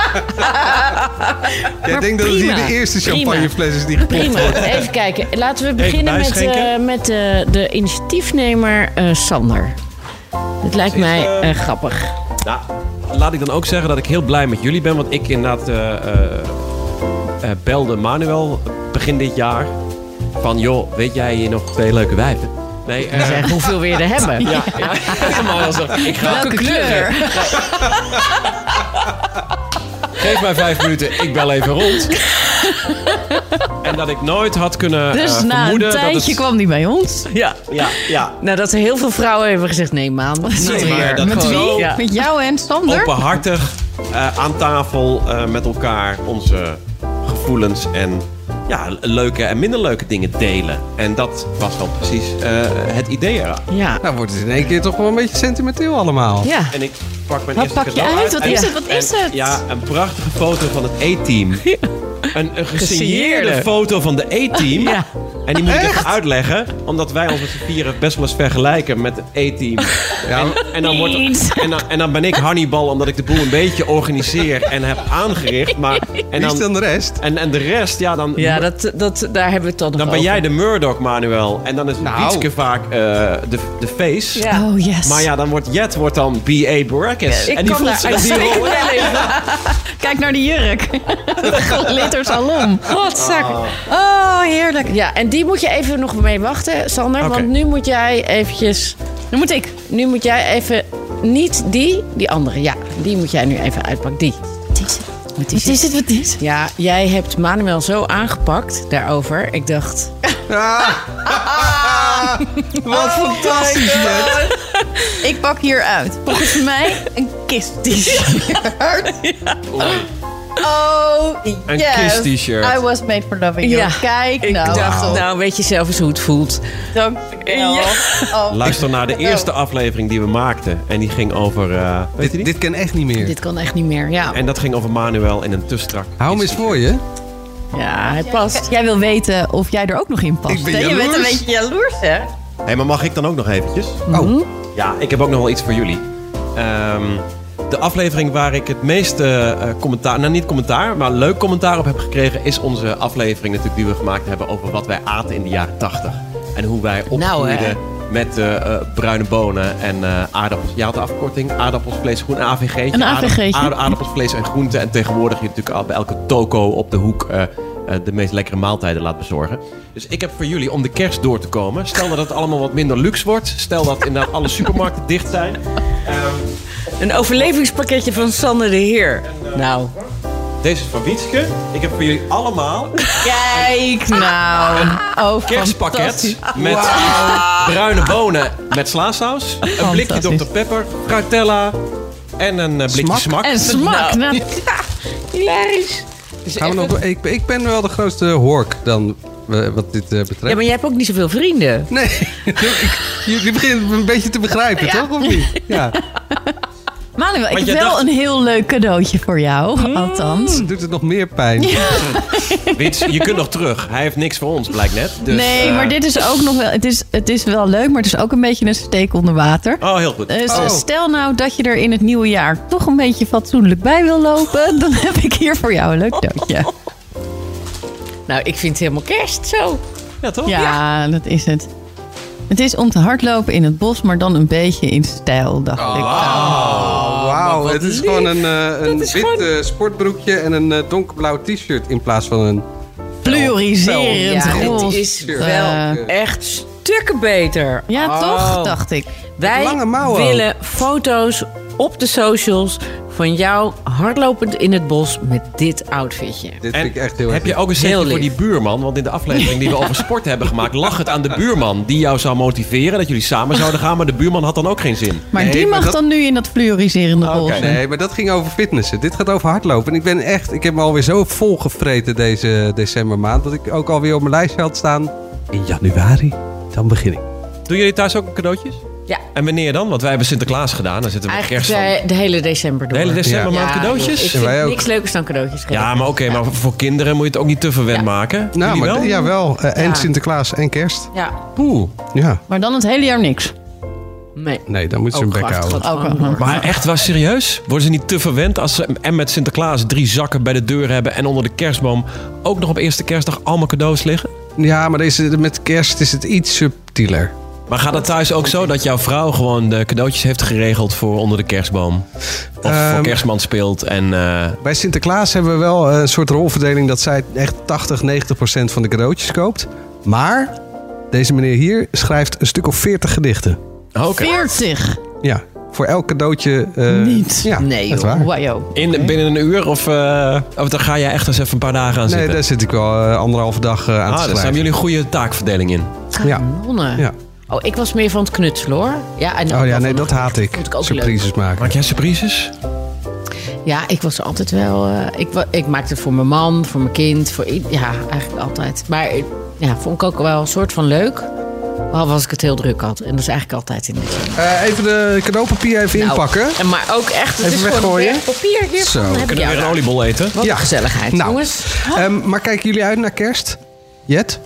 Maar denkt dat het hier de eerste champagnefles is die gepompt Prima, wordt. even kijken. Laten we beginnen met, eh, met eh, de initiatiefnemer eh, Sander. Het lijkt mij eh, grappig. Nou, laat ik dan ook zeggen dat ik heel blij met jullie ben. Want ik inderdaad eh, eh, eh, belde Manuel begin dit jaar. Van, joh, weet jij hier nog twee leuke wijven? Nee, eh, Zeg, hoeveel wil je er hebben? ja, ja. Ik ga... Welke kleur? Geef mij vijf minuten, ik bel even rond. en dat ik nooit had kunnen Dus eh, na een vermoeden dat tijdje het... kwam die bij ons. Ja. Ja, ja. Nou, dat heel veel vrouwen hebben gezegd, nee man, niet Nee, maar weer. dat Met wie? Ja. Met jou en Sander? openhartig eh, aan tafel eh, met elkaar onze gevoelens en ja, leuke en minder leuke dingen delen. En dat was dan precies eh, het idee eraan. Ja. Nou wordt het in één keer toch wel een beetje sentimenteel allemaal. Ja. En ik pak mijn Wat eerste pak je uit? Wat En- is het? Wat is en- het? Ja, een prachtige foto van het E-team. Een, een gesigneerde Gesigneerde. foto van de E-team. Ja. En die moet ik even uitleggen, omdat wij ons met z'n vieren best wel eens vergelijken met het E-team. Ja, En, en, dan wordt, en, dan, en dan ben ik Hannibal, omdat ik de boel een beetje organiseer en heb aangericht. Maar, en, wie is dan, dan de rest? en, en de rest, ja, dan, Ja, dat, dat, daar hebben we het dan nog dan ben over. jij de Murdoch, Manuel. En dan is Nou. Wietske vaak eh, de, de face. Ja. Oh, yes. Maar ja, dan wordt Jet wordt dan B.A. Baracus. Ik en die kan voelt zich die rol. Kijk naar die jurk. Glitter salon. Godzak. Oh, heerlijk. Ja, en die moet je even nog mee wachten, Sander. Oké. Want nu moet jij eventjes... Nu moet ik. Nu moet jij even... Niet die, die andere. Ja, die moet jij nu even uitpakken. Die. Wat is het? Wat is het? Wat is het? Ja, jij hebt Manuel zo aangepakt daarover. Ik dacht... Wat fantastisch, Jet. Ik pak hier uit. Volgens mij een kiss t-shirt. Oh, Een yes. kiss t-shirt. I was made for loving you. Ja, Kijk Ik nou. dacht, nou weet je zelf eens hoe het voelt. Dank je wel. Oh. Luister naar de eerste aflevering die we maakten. En die ging over... eh, weet je Dit, die? dit kan echt niet meer. Dit kan echt niet meer, ja. En dat ging over Manuel in een te strak. Hou hem eens voor je. Ja, het past. Jij wil weten of jij er ook nog in past. Ik ben? Je bent een beetje jaloers, hè? Hé, maar mag ik dan ook nog eventjes? Oh, Ja, ik heb ook nog wel iets voor jullie. Ehm, de aflevering waar ik het meeste eh, commentaar, nou niet commentaar, maar leuk commentaar op heb gekregen, is onze aflevering natuurlijk die we gemaakt hebben over wat wij aten in de jaren 80. En hoe wij Nou, opgroeiden met eh, eh, bruine bonen en aardappels. Je had de afkorting aardappels, vlees, groen, een AVG'tje. Een. Aarda- aardappels, vlees en groenten. En tegenwoordig je natuurlijk al bij elke toko op de hoek de meest lekkere maaltijden laat bezorgen. Dus ik heb voor jullie om de kerst door te komen. Stel dat het allemaal wat minder luxe wordt. Stel dat inderdaad alle supermarkten dicht zijn. Ehm, Een overlevingspakketje van Sander de Heer. Nou, Deze is van Wietske. Ik heb voor jullie allemaal Kijk nou. Oh, kerstpakket met bruine bonen met slaasaus. Een blikje. Dr. Pepper, Frutella en een eh, blikje Smak. smak. En smak. Nou. Nou, hilarisch. gaan we nog, ik, ik ben wel de grootste hork dan wat dit eh, betreft. Ja, maar jij hebt ook niet zoveel vrienden. Nee, ik, jullie beginnen het een beetje te begrijpen, toch? Of niet? Ja. Manuel, ik heb wel dacht- een heel leuk cadeautje voor jou. Althans. Doet het nog meer pijn? Wits, je kunt nog terug. Hij heeft niks voor ons, blijkt net. Dus, nee, eh, maar dit is ook nog wel... Het is, het is wel leuk, maar het is ook een beetje een steek onder water. Oh, heel goed. Dus Oh. stel nou dat je er in het nieuwe jaar toch een beetje fatsoenlijk bij wil lopen... dan heb ik hier voor jou een leuk cadeautje. Nou, ik vind het helemaal kerst zo. Ja, toch? Ja, dat is het. Het is om te hardlopen in het bos, maar dan een beetje in stijl, dacht ik. Oh, wauw. Het is lief. gewoon een, eh, een is wit gewoon- eh, sportbroekje en een eh, donkerblauw t-shirt in plaats van een... Fluoriserend Ja, dit roze. is wel echt stukken beter. Ja, Oh. toch, dacht ik. Wij willen foto's op de socials van jou hardlopend in het bos met dit outfitje. Dit vind ik echt heel heb erg je ook een setje voor die buurman? Want in de aflevering die we over sport hebben gemaakt... lag het aan de buurman die jou zou motiveren... dat jullie samen zouden gaan. Maar de buurman had dan ook geen zin. Maar Nee, die maar mag dat- dan nu in dat fluoriserende Oké. roze. Nee, maar dat ging over fitnessen. Dit gaat over hardlopen. En ik ben echt, ik heb me alweer zo volgevreten deze decembermaand. Dat ik ook alweer op mijn lijstje had staan. In januari, dan begin ik. Doen jullie thuis ook cadeautjes? Ja, En wanneer dan? Want wij hebben Sinterklaas gedaan. Dan zitten we met eigenlijk kerst van. de, de hele december door. De hele decembermaand Ja, cadeautjes? Ik wij ook. niks leukers dan cadeautjes geven. Ja, maar oké, maar voor kinderen moet je het ook niet te verwend Ja. maken. Nou, maar wel? jawel. Eh, en Ja. Sinterklaas en kerst. Ja, Oeh. Ja. Maar dan het hele jaar niks. nee. Nee, dan moet je een bek houden. wel. Maar echt, was serieus? Worden ze niet te verwend als ze en met Sinterklaas drie zakken bij de deur hebben... en onder de kerstboom ook nog op eerste kerstdag allemaal cadeaus liggen? Ja, maar deze, met kerst is het iets subtieler. Maar gaat het thuis ook zo dat jouw vrouw gewoon de cadeautjes heeft geregeld voor onder de kerstboom? Of voor Ehm, kerstman speelt en... eh, Bij Sinterklaas hebben we wel een soort rolverdeling dat zij echt 80, 90 procent van de cadeautjes koopt. Maar deze meneer hier schrijft een stuk of 40 gedichten. Oké. 40. Ja, voor elk cadeautje. eh, Niet. Ja, Nee, joh. waar. Wajo. In, binnen een uur of, eh, of dan ga jij echt eens even een paar dagen aan Nee, zitten? daar zit ik wel eh, anderhalve dag eh, aan ah, te daar zijn jullie een goede taakverdeling in. Ja. Ja. Oh, ik was meer van het knutselen hoor. Ja, en ook Oh ja, nee, dat haat ik. Ik ook Surprises maken. Maak jij surprises? Ja, ik was altijd wel. eh, ik, ik maakte het voor mijn man, voor mijn kind, voor ja, eigenlijk altijd. Maar eh, ja, vond ik ook wel een soort van leuk. Behalve als ik het heel druk had. En dat is eigenlijk altijd in december. Eh, even de cadeaupapier even Nou, inpakken. en maar ook echt, het Even is gewoon weggooien. papier hiervan. Zo. Kunnen we weer een oliebol eten? Wat Ja. een gezelligheid, Nou. jongens. Ehm, maar kijken jullie uit naar kerst? Jet?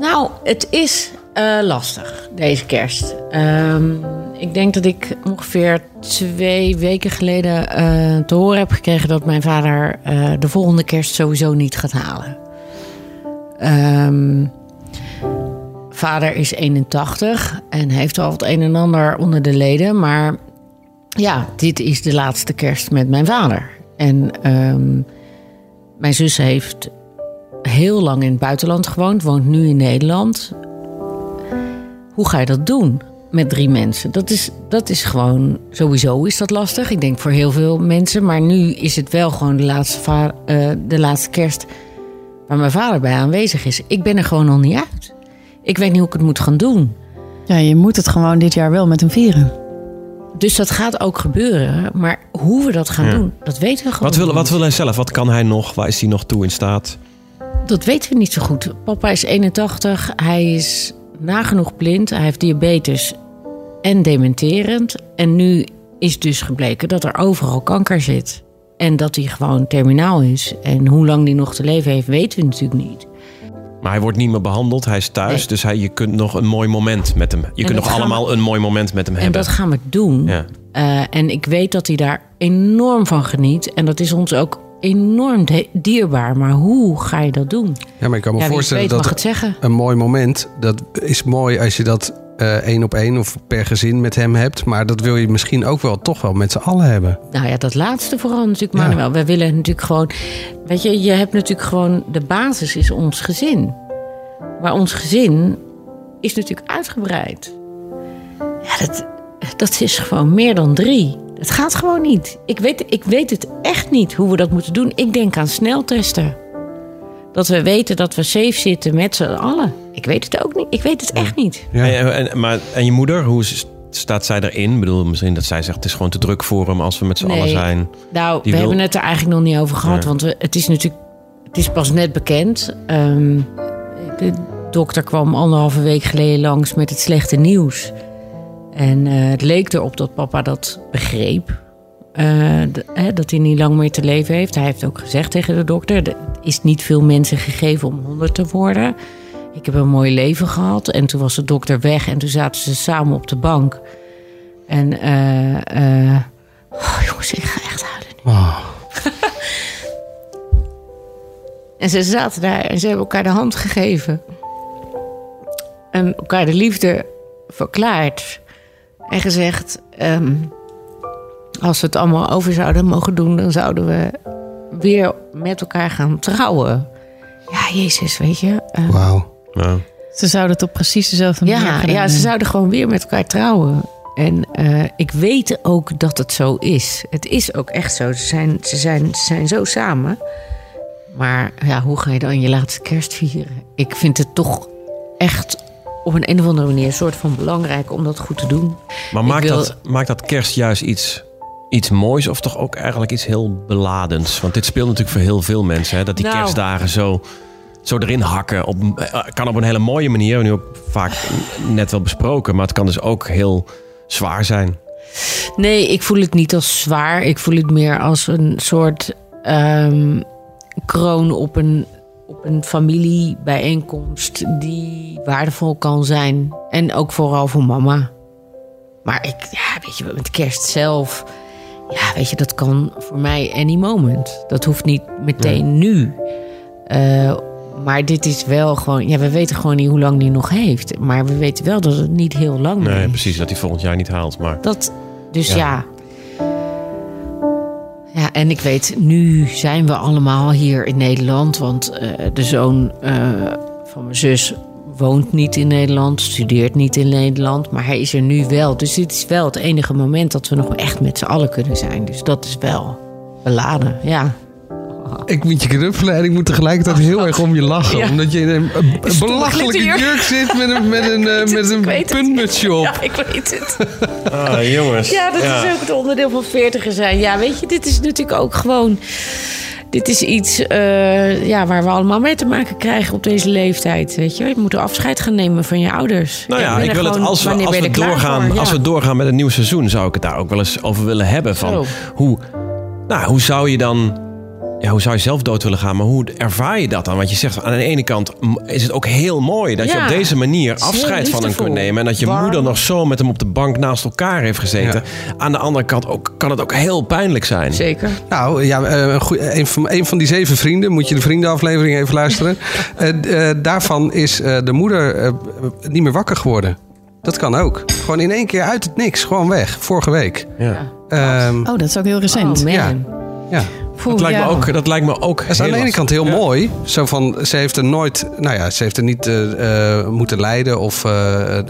Nou, het is eh, lastig, deze kerst. Ehm, ik denk dat ik ongeveer twee weken geleden eh, te horen heb gekregen dat mijn vader eh, de volgende kerst sowieso niet gaat halen. Ehm, vader is 81 en heeft al het een en ander onder de leden, maar ja, dit is de laatste kerst met mijn vader. En ehm, mijn zus heeft heel lang in het buitenland gewoond, woont nu in Nederland. Hoe ga je dat doen met drie mensen? Dat is, dat is gewoon, sowieso is dat lastig. Ik denk voor heel veel mensen. Maar nu is het wel gewoon de laatste, va- eh, de laatste kerst waar mijn vader bij aanwezig is. Ik ben er gewoon nog niet uit. Ik weet niet hoe ik het moet gaan doen. Ja, je moet het gewoon dit jaar wel met hem vieren. Dus dat gaat ook gebeuren. Maar hoe we dat gaan Ja. doen, dat weten we gewoon Wat wil, niet. wat wil hij zelf? Wat kan hij nog? Waar is hij nog toe in staat? Dat weten we niet zo goed. Papa is 81. Hij is nagenoeg blind. Hij heeft diabetes en dementerend. En nu is dus gebleken dat er overal kanker zit. En dat hij gewoon terminaal is. En hoe lang hij nog te leven heeft, weten we natuurlijk niet. Maar hij wordt niet meer behandeld. Hij is thuis. Nee. Dus hij, je kunt nog een mooi moment met hem. Je kunt nog we- allemaal een mooi moment met hem En hebben. dat gaan we doen. Ja. Eh, en ik weet dat hij daar enorm van geniet. En dat is ons ook enorm dierbaar. Maar hoe ga je dat doen? Ja, maar ik kan me Ja, voorstellen weet dat een mooi moment, dat is mooi als je dat eh, één op één of per gezin met hem hebt. Maar dat wil je misschien ook wel toch wel met z'n allen hebben. Nou ja, dat laatste vooral natuurlijk, Ja. Manuel. We willen natuurlijk gewoon... Weet je, je hebt natuurlijk gewoon... De basis is ons gezin. Maar ons gezin is natuurlijk uitgebreid. Ja, dat, dat is gewoon meer dan drie. Het gaat gewoon niet. Ik weet, ik weet het echt niet hoe we dat moeten doen. Ik denk aan sneltesten. Dat we weten dat we safe zitten met z'n allen. Ik weet het ook niet. Ik weet het echt niet. Ja. En, en, maar, en je moeder, hoe is- staat zij erin? Ik bedoel, misschien dat zij zegt... het is gewoon te druk voor hem als we met z'n Nee. allen zijn. Nou, Die we wil- hebben het er eigenlijk nog niet over gehad. Ja. Want we, het is natuurlijk het is pas net bekend. Ehm, de dokter kwam anderhalve week geleden langs met het slechte nieuws. En eh, het leek erop dat papa dat begreep. Eh, hè, dat hij niet lang meer te leven heeft. Hij heeft ook gezegd tegen de dokter... er is niet veel mensen gegeven om 100 te worden. Ik heb een mooi leven gehad. En toen was de dokter weg en toen zaten ze samen op de bank. En eh, eh, oh, jongens, ik ga echt huilen nu. Oh. En ze zaten daar en ze hebben elkaar de hand gegeven. En elkaar de liefde verklaard. En gezegd: ehm, als we het allemaal over zouden mogen doen, dan zouden we weer met elkaar gaan trouwen. Ja, Jezus, weet je. eh, Wauw. Ja. Ze zouden het op precies dezelfde manier ja, ja, ze zouden gewoon weer met elkaar trouwen. En eh, ik weet ook dat het zo is. Het is ook echt zo. Ze zijn, ze zijn, ze zijn zo samen. Maar ja, hoe ga je dan je laatste kerst vieren? Ik vind het toch echt op een, een of andere manier een soort van belangrijk om dat goed te doen. Maar maakt, wil- dat, maakt dat kerst juist iets, iets moois of toch ook eigenlijk iets heel beladends? Want dit speelt natuurlijk voor heel veel mensen. Hè? Dat die Nou. kerstdagen zo, zo erin hakken. Op, eh, kan op een hele mooie manier. Nu ook vaak net wel besproken. Maar het kan dus ook heel zwaar zijn. Nee, ik voel het niet als zwaar. Ik voel het meer als een soort ehm, kroon op een, op een familiebijeenkomst die waardevol kan zijn. En ook vooral voor mama. Maar ik, ja, weet je, met kerst zelf. Ja, weet je, dat kan voor mij any moment. Dat hoeft niet meteen nu. Eh, maar dit is wel gewoon. Ja, we weten gewoon niet hoe lang die nog heeft. Maar we weten wel dat het niet heel lang meer Nee, is. precies. Dat hij volgend jaar niet haalt. Maar Dat, dus Ja. ja. Ja. en ik weet, nu zijn we allemaal hier in Nederland. Want eh, de zoon eh, van mijn zus woont niet in Nederland, studeert niet in Nederland. Maar hij is er nu wel. Dus dit is wel het enige moment dat we nog echt met z'n allen kunnen zijn. Dus dat is wel beladen, ja. Ik moet je knuffelen en ik moet tegelijkertijd heel erg om je lachen. Ja. Omdat je in een, belachelijke jurk zit met een, met een, eh, met een puntmutsje op. Ja, ik weet het. ah, jongens. Ja, dat is ook het onderdeel van veertiger zijn. Ja, weet je, dit is natuurlijk ook gewoon... Dit is iets eh, ja, waar we allemaal mee te maken krijgen op deze leeftijd. Weet je, je moet afscheid gaan nemen van je ouders. Nou ja, ik wil het als we, als we, doorgaan, voor? als we doorgaan met een nieuw seizoen, zou ik het daar ook wel eens over willen hebben. Van Zo. hoe, nou, hoe zou je dan ja, hoe zou je zelf dood willen gaan? Maar hoe ervaar je dat dan? Want je zegt aan de ene kant is het ook heel mooi dat je op deze manier afscheid van hem kunt nemen. En dat je Warm. moeder nog zo met hem op de bank naast elkaar heeft gezeten. Aan de andere kant ook, kan het ook heel pijnlijk zijn. Zeker. Nou, ja, eh, een, goeie- een, van, een van die zeven vrienden, moet je de vriendenaflevering even luisteren. Eh, eh, daarvan is eh, de moeder eh, niet meer wakker geworden. Dat kan ook. Gewoon in één keer uit het niks, gewoon weg. Vorige week. Ja. Ehm, Oh, dat is ook heel recent. Oh man. Ja. ja. Poeh, Dat, lijkt ja. me ook, dat lijkt me ook Dat is aan de ene kant heel Ja. mooi. Zo van, ze heeft er nooit, nou ja, ze heeft er niet eh, eh, moeten lijden of eh,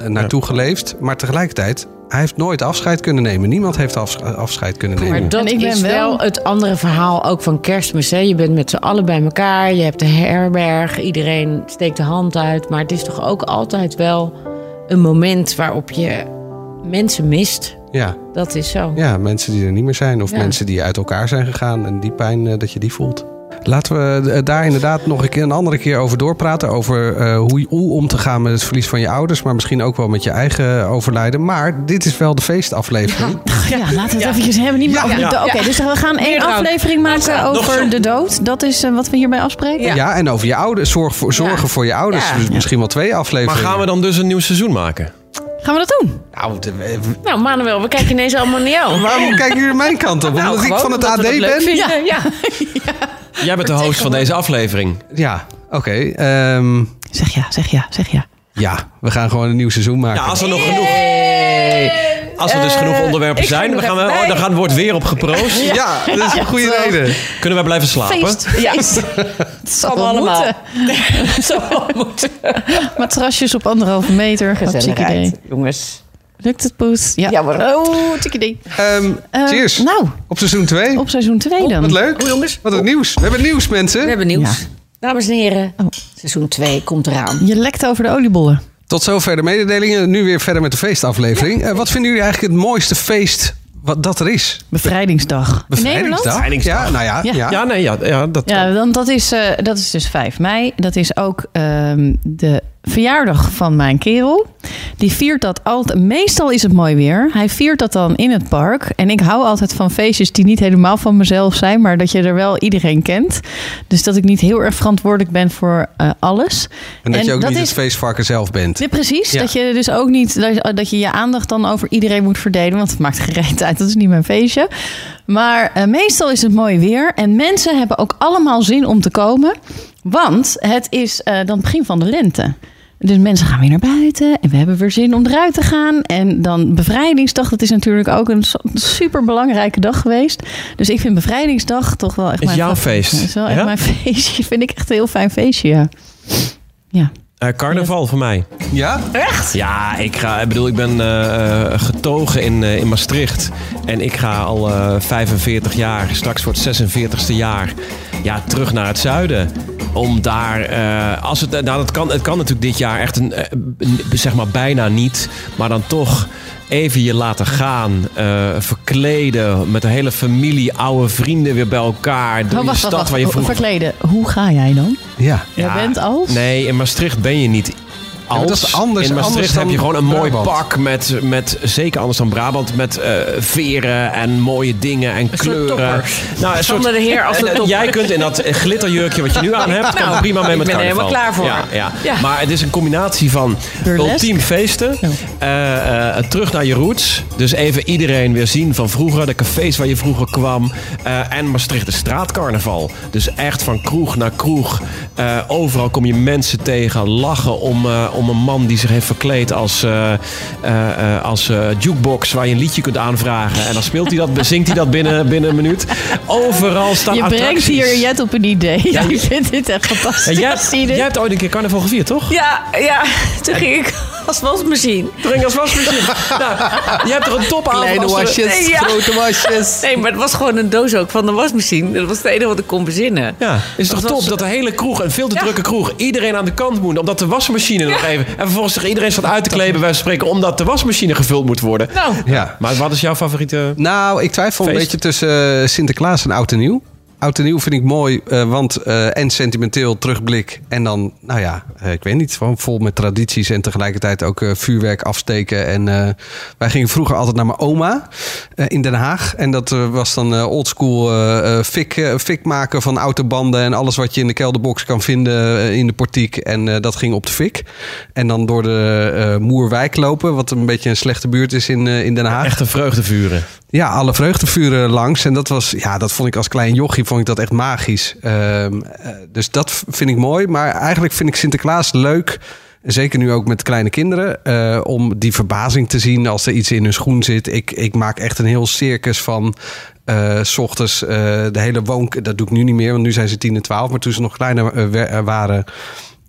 naartoe geleefd. Maar tegelijkertijd, hij heeft nooit afscheid kunnen nemen. Niemand heeft afsch- afscheid kunnen nemen. Maar dat En ik ben is wel... wel- het andere verhaal ook van kerstmis. Hè? Je bent met z'n allen bij elkaar. Je hebt de herberg. Iedereen steekt de hand uit. Maar het is toch ook altijd wel een moment waarop je mensen mist. Ja, Dat is zo. ja, mensen die er niet meer zijn. Of Ja. mensen die uit elkaar zijn gegaan. En die pijn, eh, dat je die voelt. Laten we eh, daar inderdaad nog een, keer, een andere keer over doorpraten. Over eh, hoe, hoe om te gaan met het verlies van je ouders. Maar misschien ook wel met je eigen overlijden. Maar dit is wel de feestaflevering. Ja, laten we het eventjes hebben. Niet meer over de Ja. dood. Oké, dus we gaan één aflevering maken over de dood. Dat is wat we hierbij afspreken. Ja. en over je ouders. Zorg voor, zorgen Ja. voor je ouders. Ja. Dus misschien wel twee Maar afleveringen. gaan we dan dus een nieuw seizoen maken? Gaan we dat doen? Nou, de- Nou, Manuel, we kijken ineens allemaal naar jou. waarom kijken jullie mijn kant op? Nou, Omdat ik van het AD ben? vinden. Ja. Jij bent de host van deze aflevering. Ja, oké. ehm, Zeg ja, zeg ja, zeg ja. ja, we gaan gewoon een nieuw seizoen maken. Ja, als er nog genoeg... Als er dus genoeg onderwerpen ik ga zijn, dan, gaan we, oh, dan gaan, wordt weer op geproost. Ja, dat is een goede wel. reden. Kunnen wij blijven slapen? Feest, feest. Het zal wel allemaal. moeten. Zo moeten. Matrasjes op anderhalve meter. Idee. Gezelligheid, jongens. Lukt het, Poes? Ja. Ja, hoor. Oh. Ehm, Eh, cheers. Nou, Op seizoen 2. op seizoen 2 dan. Wat leuk. jongens. Wat een nieuws. We hebben nieuws, mensen. We hebben nieuws. Ja. Dames en heren, Oh. seizoen 2 komt eraan. Je lekt over de oliebollen. Tot zover de mededelingen. Nu weer verder met de feestaflevering. Eh, wat vinden jullie eigenlijk het mooiste feest wat dat er is? Bevrijdingsdag. In Nederland? Bevrijdingsdag. Ja, nou ja. Ja. ja. Ja, nee, ja, ja dat Ja, dan, dat, is, eh, dat is dus 5 mei. Dat is ook ehm, de verjaardag van mijn kerel. Die viert dat altijd. Meestal is het mooi weer. Hij viert dat dan in het park. En ik hou altijd van feestjes die niet helemaal van mezelf zijn, maar dat je er wel iedereen kent. Dus dat ik niet heel erg verantwoordelijk ben voor eh, alles. En dat je ook niet is- het feestvarken zelf bent. Ja, precies. Ja. Dat je dus ook niet dat, dat je je aandacht dan over iedereen moet verdelen. Want het maakt gereed uit. Dat is niet mijn feestje. Maar eh, meestal is het mooi weer. En mensen hebben ook allemaal zin om te komen. Want het is eh, dan het begin van de lente. Dus mensen gaan weer naar buiten. En we hebben weer zin om eruit te gaan. En dan bevrijdingsdag. Dat is natuurlijk ook een super belangrijke dag geweest. Dus ik vind bevrijdingsdag toch wel echt Is mijn jouw feest, Het is wel echt ja? mijn feestje. Vind ik echt een heel fijn feestje. Ja. ja. Eh, carnaval voor mij. Ja? Ja, ik, ga, ik bedoel, ik ben eh, eh, getogen in, eh, in Maastricht. En ik ga al eh 45 jaar, straks voor het 46ste jaar, ja, terug naar het zuiden. Om daar, eh, als het, nou, dat kan, het kan natuurlijk dit jaar echt een, eh, een- zeg maar bijna niet. Maar dan toch even je laten gaan. eh, verkleden, met de hele familie, oude vrienden weer bij elkaar. Door Oh, wacht, stad wacht, waar je vroeger... Verkleden. Hoe ga jij dan? Ja. Jij bent als? Nee, in Maastricht ben je niet als. maar dat is anders- in Maastricht anders dan heb je gewoon een mooi Brabant. pak met, met, zeker anders dan Brabant, met eh, veren en mooie dingen en soort kleuren. Nou, een Sander de Heer als de en, topper. Jij kunt in dat glitterjurkje wat je nu aan hebt, kan Nou, prima mee ik met ben er carnaval. helemaal klaar voor. Ja, ja. Ja. Maar het is een combinatie van Burlesque. ultiem feesten, eh, eh, terug naar je roots. Dus even iedereen weer zien van vroeger, de cafés waar je vroeger kwam. eh, en Maastricht de straatcarnaval. Dus echt van kroeg naar kroeg. Eh, overal kom je mensen tegen, lachen om, eh, om een man die zich heeft verkleed als, eh, eh, eh, als eh, jukebox waar je een liedje kunt aanvragen. En dan speelt hij dat, zingt hij dat binnen, binnen een minuut. Overal staan Je brengt attracties. hier Jet op een idee. Ja, ik je- vind dit echt fantastisch. Jij hebt ooit een keer carnaval gevierd, toch? Ja, ja, toen ging ik als wasmachine. Drink als wasmachine. nou, je hebt er een topavond Kleine als er- wasjes, Nee, ja. grote wasjes. Nee, maar het was gewoon een doos ook van de wasmachine. Dat was het enige wat ik kon bezinnen. Ja, is toch top was- dat de hele kroeg, een veel te Ja. drukke kroeg, iedereen aan de kant moet. Omdat de wasmachine nog even... En vervolgens zich iedereen staat uit te kleden, van spreken, omdat de wasmachine gevuld moet worden. Nou, Ja. Maar wat is jouw favoriete... Nou, ik twijfel een beetje tussen eh, Sinterklaas en Oud en Nieuw. Oud en nieuw vind ik mooi, eh, want eh, en sentimenteel terugblik. En dan, nou ja, eh, ik weet niet, gewoon vol met tradities en tegelijkertijd ook vuurwerk afsteken. En wij gingen vroeger altijd naar mijn oma in Den Haag. En dat was dan oldschool fik, fik maken van autobanden en alles wat je in de kelderbox kan vinden in de portiek. En dat ging op de fik. En dan door de Moerwijk lopen, wat een beetje een slechte buurt is in, in Den Haag. Echte vreugdevuren. Ja, alle vreugdevuren langs. En dat was, ja, dat vond ik als klein jochie vond ik dat echt magisch. Ehm, eh, dus dat vind ik mooi. Maar eigenlijk vind ik Sinterklaas leuk. Zeker nu ook met kleine kinderen. eh, om die verbazing te zien als er iets in hun schoen zit. Ik, ik maak echt een heel circus van. s ochtends de hele woon... Dat doe ik nu niet meer, want nu zijn ze 10 en 12. Maar toen ze nog kleiner waren...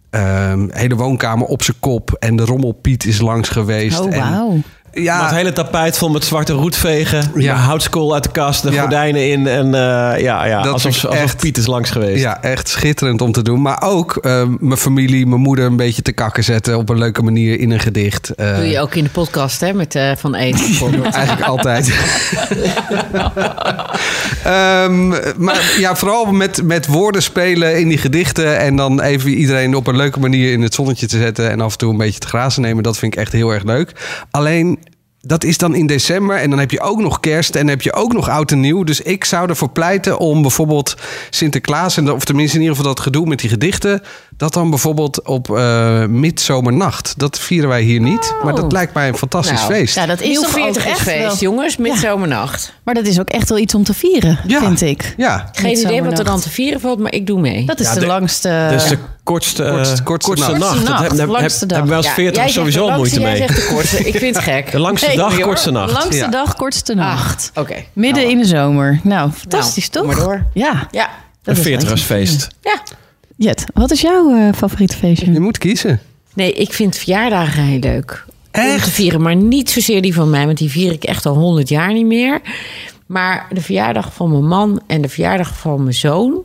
ehm, hele woonkamer op zijn kop. En de rommelpiet is langs geweest. Oh, En-. Ja, Maar het hele tapijt vol met zwarte roetvegen. Ja. Houtskool uit de kast, de Ja. gordijnen in. En eh, ja, ja Dat alsof, alsof echt- Piet is langs geweest. Ja, echt schitterend om te doen. Maar ook eh, mijn familie, mijn moeder een beetje te kakken zetten op een leuke manier in een gedicht. Eh, Doe je ook in de podcast hè, met eh, Van Eten. Eigenlijk altijd. Ehm, maar ja, vooral met, met woorden spelen in die gedichten. En dan even iedereen op een leuke manier in het zonnetje te zetten. En af en toe een beetje te grazen nemen. Dat vind ik echt heel erg leuk. Alleen. Dat is dan in december en dan heb je ook nog kerst en heb je ook nog oud en nieuw. Dus ik zou ervoor pleiten om bijvoorbeeld Sinterklaas, en, of tenminste in ieder geval dat gedoe met die gedichten, dat dan bijvoorbeeld op eh midzomernacht. Dat vieren wij hier niet, maar dat Oh. lijkt mij een fantastisch Nou, feest. Ja, dat is toch ook 40 echt wel... feest, jongens, met Ja. zomernacht. Maar dat is ook echt wel iets om te vieren, Ja. vind ik. Ja, Geen idee wat er dan te vieren valt, maar ik doe mee. Dat is Ja, de, de- langste... Dus de kortste, eh, Kortste- kortste nacht. nacht. Dat nacht, heb- heb- langste heb- dag. hebben wij als Ja, 40 jij zegt sowieso al moeite mee. De kortste. Ik vind het gek. De langste Nee, dag, kortste nacht. langste Ja. dag, kortste nacht. Ach, oké. Midden Nou, in de zomer. Nou, fantastisch Nou, toch? kom maar door. Ja. Ja, Een dat is wel iets om te 40ersfeest. ja. Jet, wat is jouw eh, favoriete feestje? je moet kiezen. Nee, ik vind verjaardagen heel leuk. Om Echt? te vieren, maar niet zozeer die van mij, want die vier ik echt al honderd jaar niet meer. Maar de verjaardag van mijn man en de verjaardag van mijn zoon,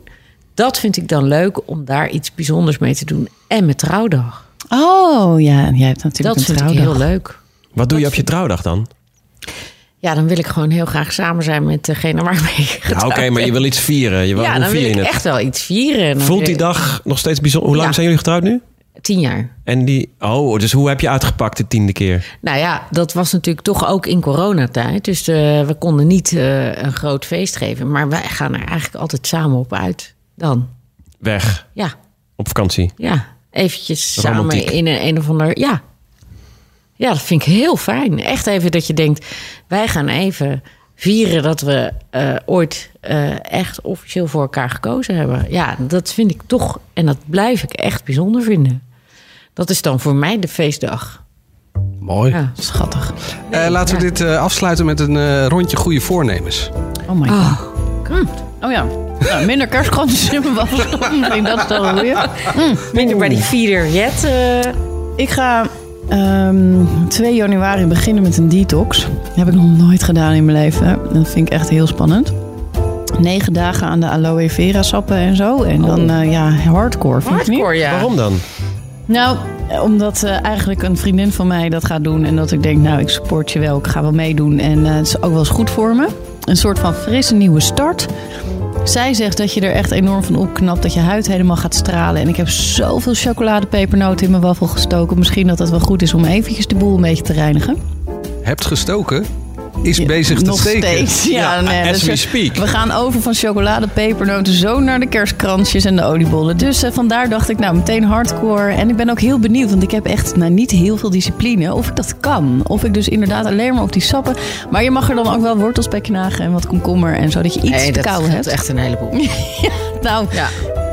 dat vind ik dan leuk om daar iets bijzonders mee te doen. En mijn trouwdag. Oh, ja. Jij hebt natuurlijk Dat een vind ik trouwdag. heel leuk. Wat doe je op je trouwdag dan? Ja, dan wil ik gewoon heel graag samen zijn met degene waar ik Ja, getrouwd Oké, maar je wil iets vieren. Je wil, Ja, dan wil je ik het? echt wel iets vieren. Voelt die dag nog steeds bijzonder? Hoe lang Ja. zijn jullie getrouwd nu? Tien jaar. En die, oh, dus hoe heb je uitgepakt de tiende keer? Nou ja, dat was natuurlijk toch ook in coronatijd. Dus eh, we konden niet eh, een groot feest geven. Maar wij gaan er eigenlijk altijd samen op uit. Dan. Weg, Ja, op vakantie. ja. Eventjes Romantiek. samen in een, een of ander... Ja. Ja, dat vind ik heel fijn. Echt even dat je denkt... wij gaan even vieren dat we eh, ooit eh, echt officieel voor elkaar gekozen hebben. Ja, dat vind ik toch... en dat blijf ik echt bijzonder vinden. Dat is dan voor mij de feestdag. Mooi. Ja. Schattig. Eh, laten we dit eh, afsluiten met een eh, rondje goede voornemens. Oh my god. Oh. Oh ja. Nou, minder kerstkrantjes in mijn denk dat is wel een goeie. Minder bij die feeder jet. eh, Ik ga ehm 2 januari beginnen met een detox. Dat heb ik nog nooit gedaan in mijn leven. Dat vind ik echt heel spannend. Negen dagen aan de aloe vera sappen en zo. En dan eh, ja, hardcore. Vind je niet? hardcore, ja. Waarom dan? Nou, omdat eh, eigenlijk een vriendin van mij dat gaat doen. En dat ik denk, nou, ik support je wel. Ik ga wel meedoen. En eh, het is ook wel eens goed voor me. Een soort van frisse nieuwe start. Zij zegt dat je er echt enorm van opknapt. Dat je huid helemaal gaat stralen. En ik heb zoveel chocoladepepernoten in mijn waffel gestoken. Misschien dat het wel goed is om eventjes de boel een beetje te reinigen. Hebt gestoken, is Ja, bezig te Nog steken. steeds. Ja, Ja, nee, as dus, we speak. We gaan over van chocoladepepernoten zo naar de kerstkransjes en de oliebollen. Dus eh, vandaar dacht ik nou meteen hardcore. En ik ben ook heel benieuwd, want ik heb echt nou, niet heel veel discipline. Of ik dat kan. Of ik dus inderdaad alleen maar op die sappen. Maar je mag er dan ook wel wortels bij knagen en wat komkommer en zo. Dat je iets Nee, te dat kauwen is hebt. echt een heleboel. Nou, Ja.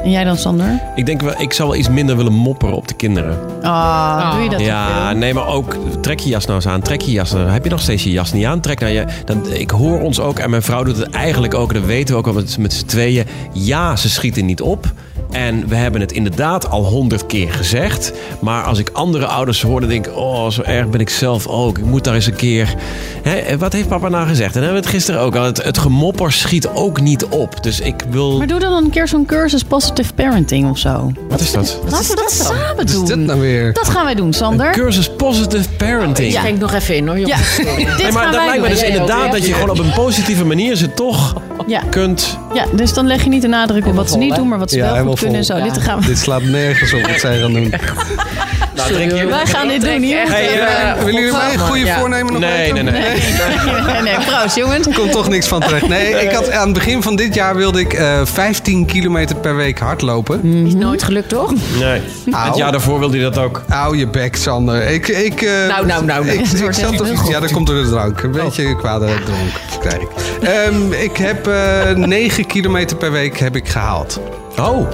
En jij dan Sander? Ik denk wel, ik zou wel iets minder willen mopperen op de kinderen. Ah, doe je dat Ja, nee, maar ook trek je jas nou eens aan. Trek je jas. Heb je nog steeds je jas niet aan? Trek nou je. Dan, ik hoor ons ook en mijn vrouw doet het eigenlijk ook. Dat weten we ook al met, met z'n tweeën. Ja, ze schieten niet op. En we hebben het inderdaad al honderd keer gezegd. Maar als ik andere ouders hoor, dan denk ik... Oh, zo erg ben ik zelf ook. Ik moet daar eens een keer... Hè, wat heeft papa nou gezegd? En dan hebben we het gisteren ook al. Het, het gemopper schiet ook niet op. Dus ik wil... Maar doe dan een keer zo'n cursus positive parenting of zo. Wat is dat? Laten we dat samen Wat is doen. dit nou weer? Dat gaan wij doen, Sander. Cursus Positive Parenting. Ik schenk nog even in hoor, Ja, jongens. dit Nee, maar gaan dat wij lijkt me doen. dus ook, inderdaad dat je gewoon op een positieve manier ze toch Ja. kunt. Ja, dus dan leg je niet de nadruk op wat ze niet doen, maar wat ze Ja, wel goed kunnen zo. Ja. Dit gaan we. Dit slaat nergens op wat zij gaan doen. Nou, drink je... Wij gaan dit doen hier. Hey, eh, Willen jullie mij een goede Ja. voornemen nog Nee, weten? nee, nee. Nee, nee, proost jongens. Er komt toch niks van terecht. Nee, ik had, aan het begin van dit jaar wilde ik eh 15 kilometer per week hardlopen. Is nooit gelukt, toch? Nee. Het jaar daarvoor wilde hij dat ook. Hou je bek, Sander. Ik, ik, eh, Nou, nou, nou, nou. Ik, Het ik zat toch, ja, dat komt door de drank. Een beetje kwade dronk krijg ik. Ehm, ik heb eh 9 kilometer per week heb ik gehaald. Oh,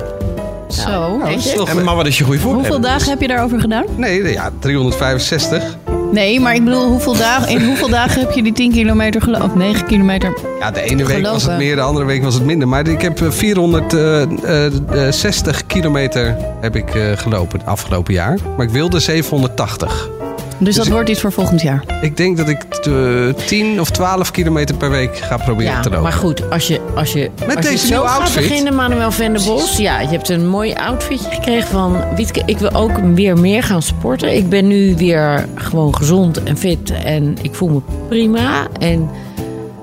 Zo. Dat is nog- en, maar wat is je goede voornemen? Hoeveel dagen heb je daarover gedaan? Nee, ja, 365. Nee, maar ik bedoel, hoeveel dagen, in hoeveel dagen heb je die 10 kilometer gelopen? Of 9 kilometer? Ja, de ene week was het Gelopen. meer, de andere week was het minder. Maar ik heb eh, 460 kilometer heb ik, eh, gelopen het afgelopen jaar. Maar ik wilde 780. Dus dat ik- wordt iets voor volgend jaar. Ik denk dat ik eh, 10 of 12 kilometer per week ga proberen Ja, te lopen. maar goed, als je, als je, Met als je deze zo nieuwe gaat outfit. beginnen, Manuel Venderbos. Ja, je hebt een mooi outfitje gekregen van Wietke. Ik wil ook weer meer gaan sporten. Ik ben nu weer gewoon gezond en fit en ik voel me prima. En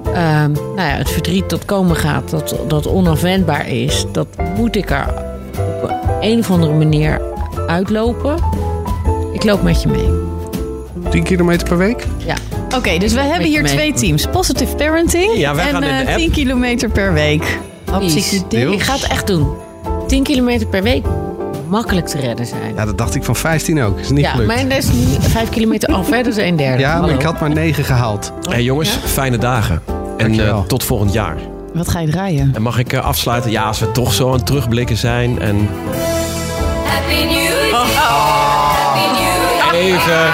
ehm, nou ja, het verdriet dat komen gaat, dat, dat onafwendbaar is, dat moet ik er op een of andere manier uitlopen. Ik loop met je mee. 10 kilometer per week? Ja. Oké, dus we hebben hier mee. twee teams. Positive parenting Ja, wij en gaan in de eh, app. 10 kilometer per week. Idee. Ik ga het echt doen. 10 kilometer per week makkelijk te redden zijn. Ja, dat dacht ik van 15 ook. Is niet Ja, gelukt. mijn is nu 5 kilometer af, hè? dat is een derde. Ja, maar Hallo. ik had maar 9 gehaald. Hey jongens, fijne dagen. En eh, tot volgend jaar. Wat ga je draaien? En mag ik eh, afsluiten? Ja, als we toch zo aan het terugblikken zijn. En Happy New Year. Oh. Happy New Year. even...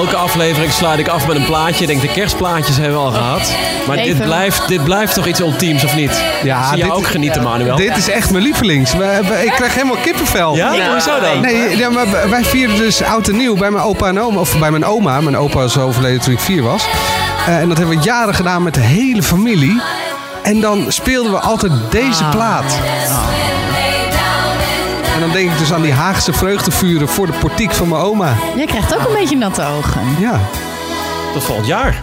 Elke aflevering sluit ik af met een plaatje. Ik denk, de kerstplaatjes hebben we al gehad. Maar dit blijft, dit blijft toch iets ultiems, of niet? Ja, Zie jij ook genieten, Manuel? Dit is echt mijn lievelings. We- we- ik krijg helemaal kippenvel. Ja? Hoezo dan? Nee, ja, maar wij- vierden dus oud en nieuw bij mijn opa en oma. Of bij mijn oma. Mijn opa is overleden toen ik vier was. Eh, en dat hebben we jaren gedaan met de hele familie. En dan speelden we altijd deze plaat. En dan denk ik dus aan die Haagse vreugdevuren voor de portiek van mijn oma. Jij krijgt ook een beetje natte ogen. Ja. Tot volgend jaar.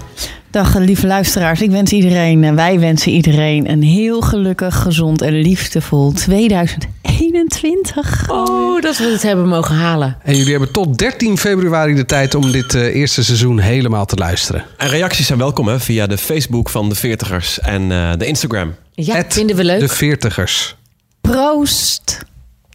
Dag lieve luisteraars. Ik wens iedereen, en wij wensen iedereen een heel gelukkig, gezond en liefdevol 2021. Oh, dat we het hebben mogen halen. En jullie hebben tot 13 februari de tijd om dit eh, eerste seizoen helemaal te luisteren. En reacties zijn welkom hè, via de Facebook van de Veertigers en eh, de Instagram. Ja, Het vinden we leuk. De veertigers. Proost!